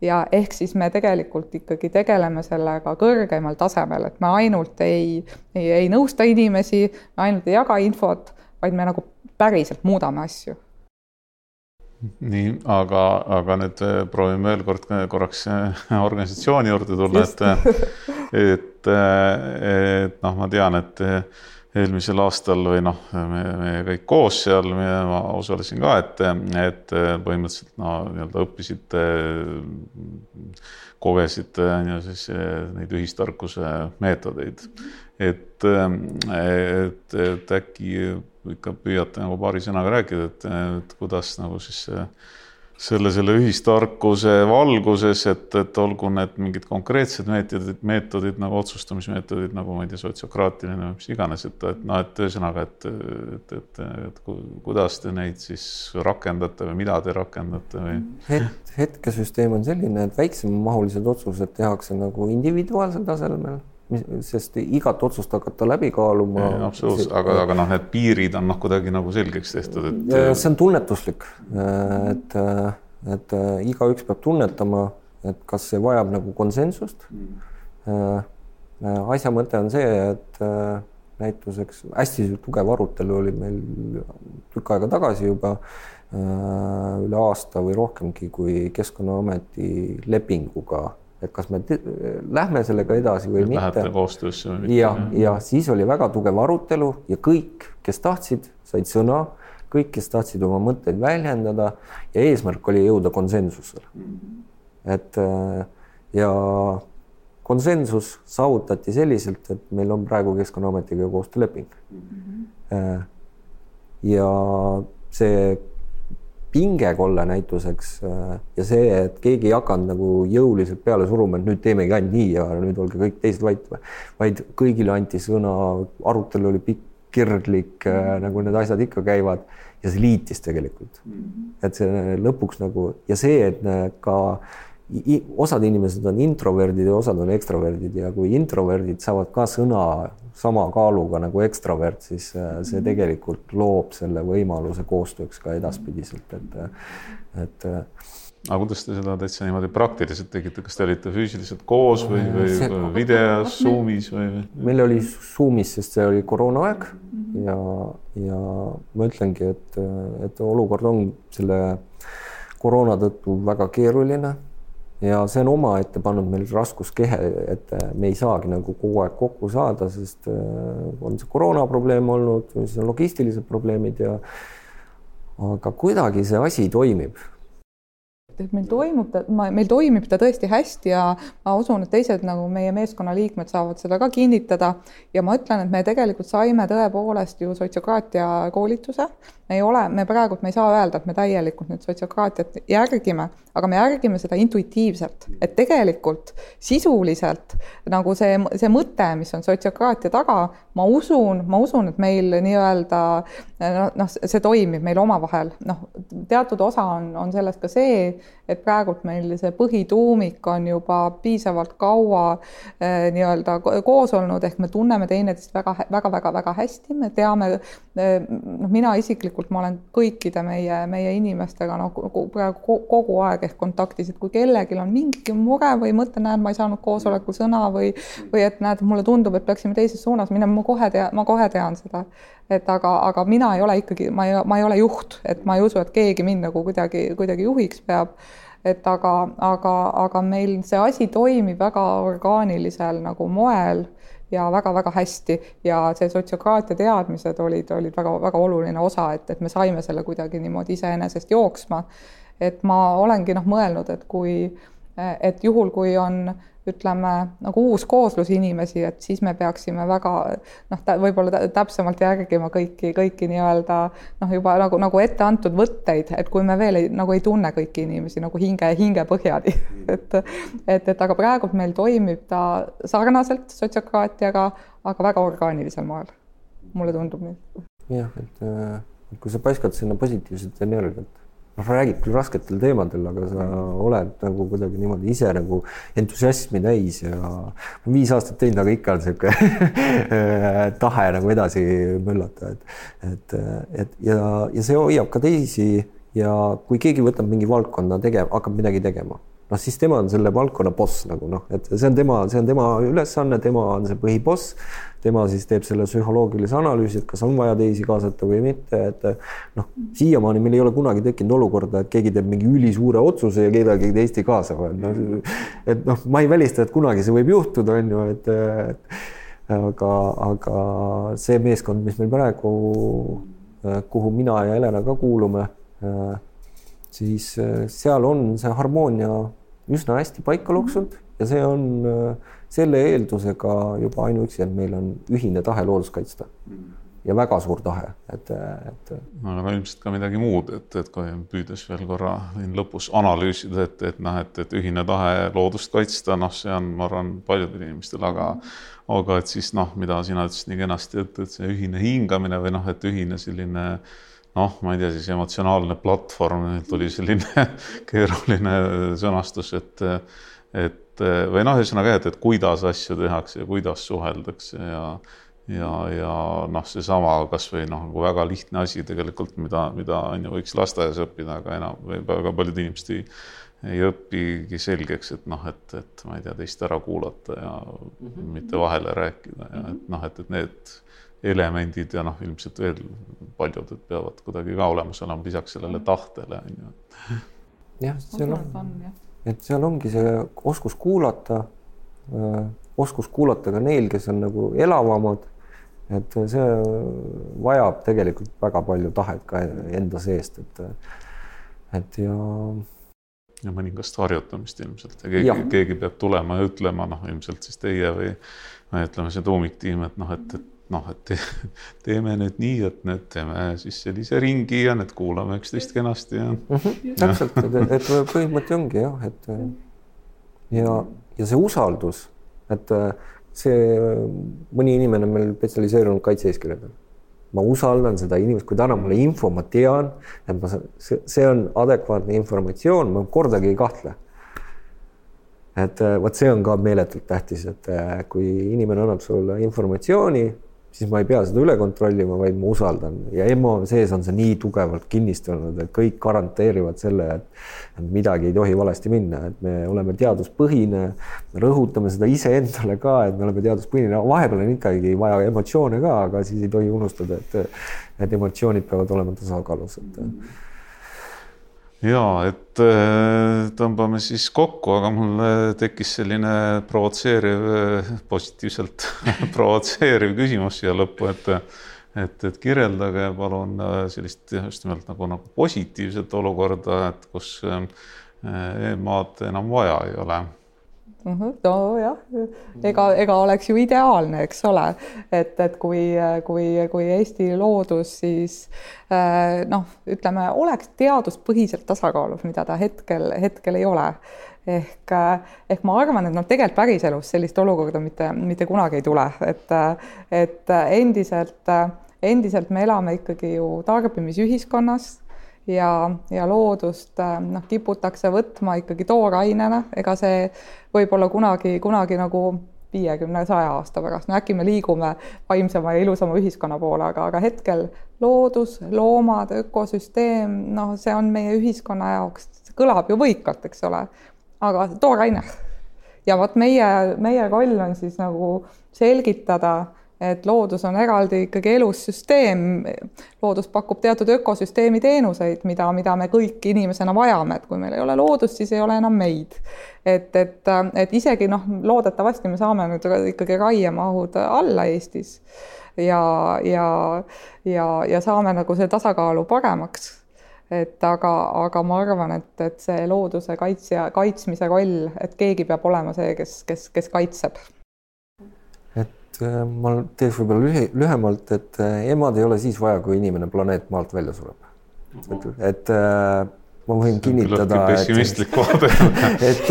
ja ehk siis me tegelikult ikkagi tegeleme sellega kõrgemal tasemel, et me ainult ei, ei, ei nõusta inimesi, me ainult ei jaga infot, vaid me nagu päriselt muudame asju. nii, aga, aga nüüd äh, proovime veel kord korraks äh, [LAUGHS] organisatsiooni juurde tulla, et, et, et noh, ma tean, et eelmisel aastal või noh, me, me kõik koos seal, ma osalesin ka, et, et põhimõtteliselt no nii-öelda õppisite, kogesite ja siis neid ühistarkuse meetodeid. et, et, et äkki ikka püüate nagu paari sõnaga rääkida, et, et kuidas nagu siis see selle, selle ühistarkuse valguses, et, et olgu need mingid konkreetsed meetodid, meetodid nagu otsustamismeetodid nagu ma ei tea, sotsiokraatiline või mis iganes, et, et noh, et ühesõnaga, et, et, et, et kuidas te neid siis rakendate või mida te rakendate või? het-, hetkesüsteem on selline, et väiksemamahulised otsused tehakse nagu individuaalsel tasemel sest igat otsust hakata läbi kaaluma. absoluutselt, aga, aga noh, need piirid on noh, kuidagi nagu selgeks tehtud, et. see on tunnetuslik, et, et igaüks peab tunnetama, et kas see vajab nagu konsensust mm.. asja mõte on see, et näituseks hästi tugev arutelu oli meil tükk aega tagasi juba üle aasta või rohkemgi, kui Keskkonnaameti lepinguga et kas me lähme sellega edasi või mitte. Lähete koostöösse või mitte. ja, ja siis oli väga tugev arutelu ja kõik, kes tahtsid, said sõna, kõik, kes tahtsid oma mõtteid väljendada ja eesmärk oli jõuda konsensusele. et äh, ja konsensus saavutati selliselt, et meil on praegu Keskkonnaametiga koostööleping mm. -hmm. ja see pingekolle näituseks äh, ja see, et keegi ei hakanud nagu jõuliselt peale suruma, et nüüd teemegi ainult nii ja nüüd olge kõik teised vait, vaid kõigile anti sõna, arutelu oli pikk, kirglik mm, -hmm. nagu need asjad ikka käivad ja see liitis tegelikult mm. -hmm. et see lõpuks nagu ja see, et ka osad inimesed on introverdid ja osad on ekstroverdid ja kui introverdid saavad ka sõna sama kaaluga nagu ekstravert, siis äh, see mhm. tegelikult loob selle võimaluse koostööks ka edaspidiselt, et, et. Äh, aga kuidas te seda täitsa niimoodi praktiliselt tegite, kas te olite füüsiliselt koos või, või see, videos, Zoomis või? meil oli Zoomis, sest see oli koroonaaeg mhm. ja, ja ma ütlengi, et, et olukord on selle koroona tõttu väga keeruline ja see on omaette pannud meil raskuskehe, et me ei saagi nagu kogu aeg kokku saada, sest äh, on see koroonaprobleem olnud, siis on logistilised probleemid ja aga kuidagi see asi toimib et meil toimub ta, meil toimib ta tõesti hästi ja ma usun, et teised nagu meie meeskonna liikmed saavad seda ka kinnitada. ja ma ütlen, et me tegelikult saime tõepoolest ju sotsiokraatia koolituse. me ei ole, me praegult, me ei saa öelda, et me täielikult nüüd sotsiokraatiat järgime, aga me järgime seda intuitiivselt, et tegelikult sisuliselt nagu see, see mõte, mis on sotsiokraatia taga, ma usun, ma usun, et meil nii-öelda noh, see toimib meil omavahel, noh, teatud osa on, on sellest ka see, et praegult meil see põhituumik on juba piisavalt kaua eh, nii-öelda koos olnud, ehk me tunneme teineteist väga, väga, väga, väga hästi, me teame eh,, noh, mina isiklikult, ma olen kõikide meie, meie inimestega noh, praegu kogu aeg ehk kontaktis, et kui kellelgi on mingi mure või mõte, näed, ma ei saanud koosolekul sõna või, või et näed, mulle tundub, et peaksime teises suunas minema, ma kohe tean, ma kohe tean seda et aga, aga mina ei ole ikkagi, ma ei, ma ei ole juht, et ma ei usu, et keegi mind nagu kuidagi, kuidagi juhiks peab. et aga, aga, aga meil see asi toimib väga orgaanilisel nagu moel ja väga-väga hästi ja see sotsiokraatia teadmised olid, olid väga-väga oluline osa, et, et me saime selle kuidagi niimoodi iseenesest jooksma. et ma olengi noh, mõelnud, et kui, et juhul, kui on ütleme nagu uus kooslus inimesi, et siis me peaksime väga noh, võib-olla täpsemalt järgima kõiki, kõiki nii-öelda noh, juba nagu, nagu ette antud võtteid, et kui me veel ei, nagu ei tunne kõiki inimesi nagu hinge, hingepõhjani [LAUGHS] et, et, et aga praegult meil toimib ta sarnaselt sotsiokraatiaga, aga väga orgaanilisel moel. mulle tundub nii. jah, et kui sa paiskad sinna positiivset energiat noh, räägid küll rasketel teemadel, aga sa oled nagu kuidagi niimoodi ise nagu entusiasmi täis ja viis aastat teinud, aga ikka on niisugune [LAUGHS] tahe nagu edasi möllata, et, et, et ja, ja see hoiab ka teisi ja kui keegi võtab mingi valdkonna tegema, hakkab midagi tegema noh, siis tema on selle valdkonna boss nagu noh, et see on tema, see on tema ülesanne, tema on see põhiboss. tema siis teeb selle psühholoogilise analüüsi, et kas on vaja teisi kaasata või mitte, et noh, siiamaani meil ei ole kunagi tekkinud olukorda, et keegi teeb mingi ülisuure otsuse ja kedagi teist ei kaasa, noh, et noh, ma ei välista, et kunagi see võib juhtuda, on ju, et, et aga, aga see meeskond, mis meil praegu, kuhu mina ja Helena ka kuulume siis äh, seal on see harmoonia üsna hästi paika mhm. loksunud ja see on äh, selle eeldusega juba ainuüksi, et meil on ühine tahe loodust kaitsta. Mhm. ja väga suur tahe, et, et. no aga ilmselt ka midagi muud, et, et kui püüdes veel korra lõpus analüüsida, et, et noh, et, et ühine tahe loodust kaitsta, noh, see on, ma arvan, paljudel inimestel, aga aga et siis noh, mida sina ütlesid nii kenasti, et, et see ühine hingamine või noh, et ühine selline äh, noh, ma ei tea, siis emotsionaalne platvorm, tuli selline [LAUGHS] keeruline sõnastus, et, et või noh, ühesõnaga, et, et kuidas asju tehakse ja kuidas suheldakse ja ja, ja noh, seesama kasvõi noh, nagu väga lihtne asi tegelikult, mida, mida on ju, võiks lasteaias õppida, aga enam või väga paljud inimesed ei, ei õpigi selgeks, et noh, et, et ma ei tea, teist ära kuulata ja mm -hmm. mitte vahele rääkida ja et noh, et, et need elemendid ja noh, ilmselt veel paljud, et peavad kuidagi ka olemas olema lisaks sellele tahtele on ju. jah, seal on, et seal ongi see oskus kuulata, oskus kuulata ka neil, kes on nagu elavamad. et see vajab tegelikult väga palju tahet ka enda seest, et, et ja ja mõningast harjutamist ilmselt ja keegi, keegi peab tulema ja ütlema, noh, ilmselt siis teie või ütleme, see tuumiktiim, et noh, et, et noh, et teeme nüüd nii, et nüüd teeme siis sellise ringi ja nüüd kuulame üksteist kenasti ja mm. -hmm, täpselt, et, et põhimõte ongi jah, et ja, ja see usaldus, et see mõni inimene on meil spetsialiseerunud kaitse-eeskirjadel. ma usaldan seda inimest, kui ta annab mulle info, ma tean, et ma, see, see on adekvaatne informatsioon, ma kordagi ei kahtle et vot see on ka meeletult tähtis, et kui inimene annab sulle informatsiooni, siis ma ei pea seda üle kontrollima, vaid ma usaldan. Ja EMO sees on see nii tugevalt kinnistunud, et kõik garanteerivad selle, et midagi ei tohi valesti minna, et me oleme teaduspõhine, rõhutame seda iseendale ka, et me oleme teaduspõhine, vahepeal on ikkagi vaja emotsioone ka, aga siis ei tohi unustada, et, et emotsioonid peavad olema tasakaalus, et ja et äh, tõmbame siis kokku, aga mul tekkis selline provotseeriv, positiivselt [LAUGHS] provotseeriv küsimus siia lõppu, et et, et kirjeldage palun äh, sellist just nimelt nagu, nagu positiivset olukorda, et kus äh, e-maad enam vaja ei ole nojah, ega, ega oleks ju ideaalne, eks ole, et, et kui, kui, kui Eesti loodus siis noh, ütleme, oleks teaduspõhiselt tasakaalus, mida ta hetkel, hetkel ei ole. ehk, ehk ma arvan, et noh, tegelikult päriselus sellist olukorda mitte, mitte kunagi ei tule, et, et endiselt, endiselt me elame ikkagi ju tarbimisühiskonnas ja, ja loodust äh, noh, kiputakse võtma ikkagi toorainena, ega see võib-olla kunagi, kunagi nagu viiekümne, saja aasta pärast, no äkki me liigume vaimsema ja ilusama ühiskonna poole, aga, aga hetkel loodus, loomad, ökosüsteem, noh, see on meie ühiskonna jaoks, kõlab ju võikalt, eks ole, aga tooraine. ja vot meie, meie roll on siis nagu selgitada et loodus on eraldi ikkagi elus süsteem. loodus pakub teatud ökosüsteemi teenuseid, mida, mida me kõik inimesena vajame, et kui meil ei ole loodust, siis ei ole enam meid. et, et, et isegi noh, loodetavasti me saame nüüd ikkagi raiemahud alla Eestis ja, ja, ja, ja saame nagu see tasakaalu paremaks et aga, aga ma arvan, et, et see looduse kaitsja, kaitsmise roll, et keegi peab olema see, kes, kes, kes kaitseb ma teeks võib-olla lühi, lühemalt, et äh, emad ei ole siis vaja, kui inimene planeet maalt välja sureb. et, et äh, ma võin kinnitada. pessimistlik vaade [LAUGHS] et,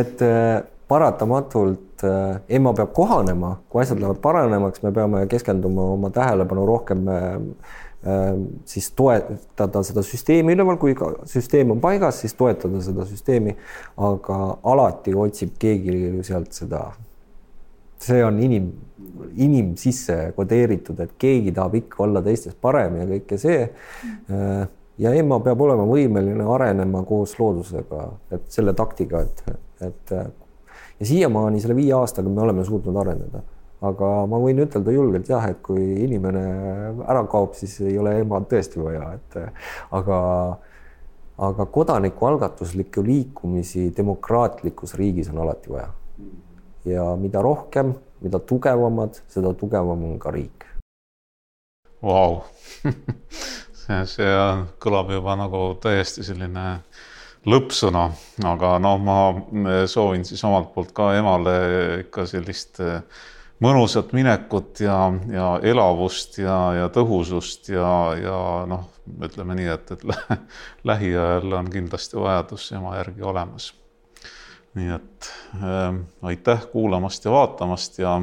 et, paratamatult äh, ema peab kohanema, kui asjad lähevad paranemaks, me peame keskenduma oma tähelepanu rohkem äh, äh, siis toetada seda süsteemi üleval, kui ka süsteem on paigas, siis toetada seda süsteemi. aga alati otsib keegi sealt seda, see on inim, inim sisse kodeeritud, et keegi tahab ikka olla teistest parem ja kõike see ja ema peab olema võimeline arenema koos loodusega, et selle taktiga, et, et ja siiamaani selle viie aastaga me oleme suutnud areneda. aga ma võin ütelda julgelt jah, et kui inimene ära kaob, siis ei ole emad tõesti vaja, et aga aga kodanikualgatuslikke liikumisi demokraatlikus riigis on alati vaja. ja mida rohkem, mida tugevamad, seda tugevam on ka riik. Vau [LAUGHS] see kõlab juba nagu täiesti selline lõppsõna, aga noh, ma soovin siis omalt poolt ka emale ikka sellist eh, mõnusat minekut ja, ja elavust ja, ja tõhusust ja, ja noh, ütleme nii, et, et [LAUGHS] lähiajal on kindlasti vajadus ema järgi olemas nii et äh, aitäh kuulamast ja vaatamast ja,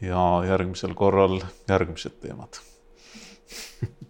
ja järgmisel korral järgmised teemad. [LAUGHS]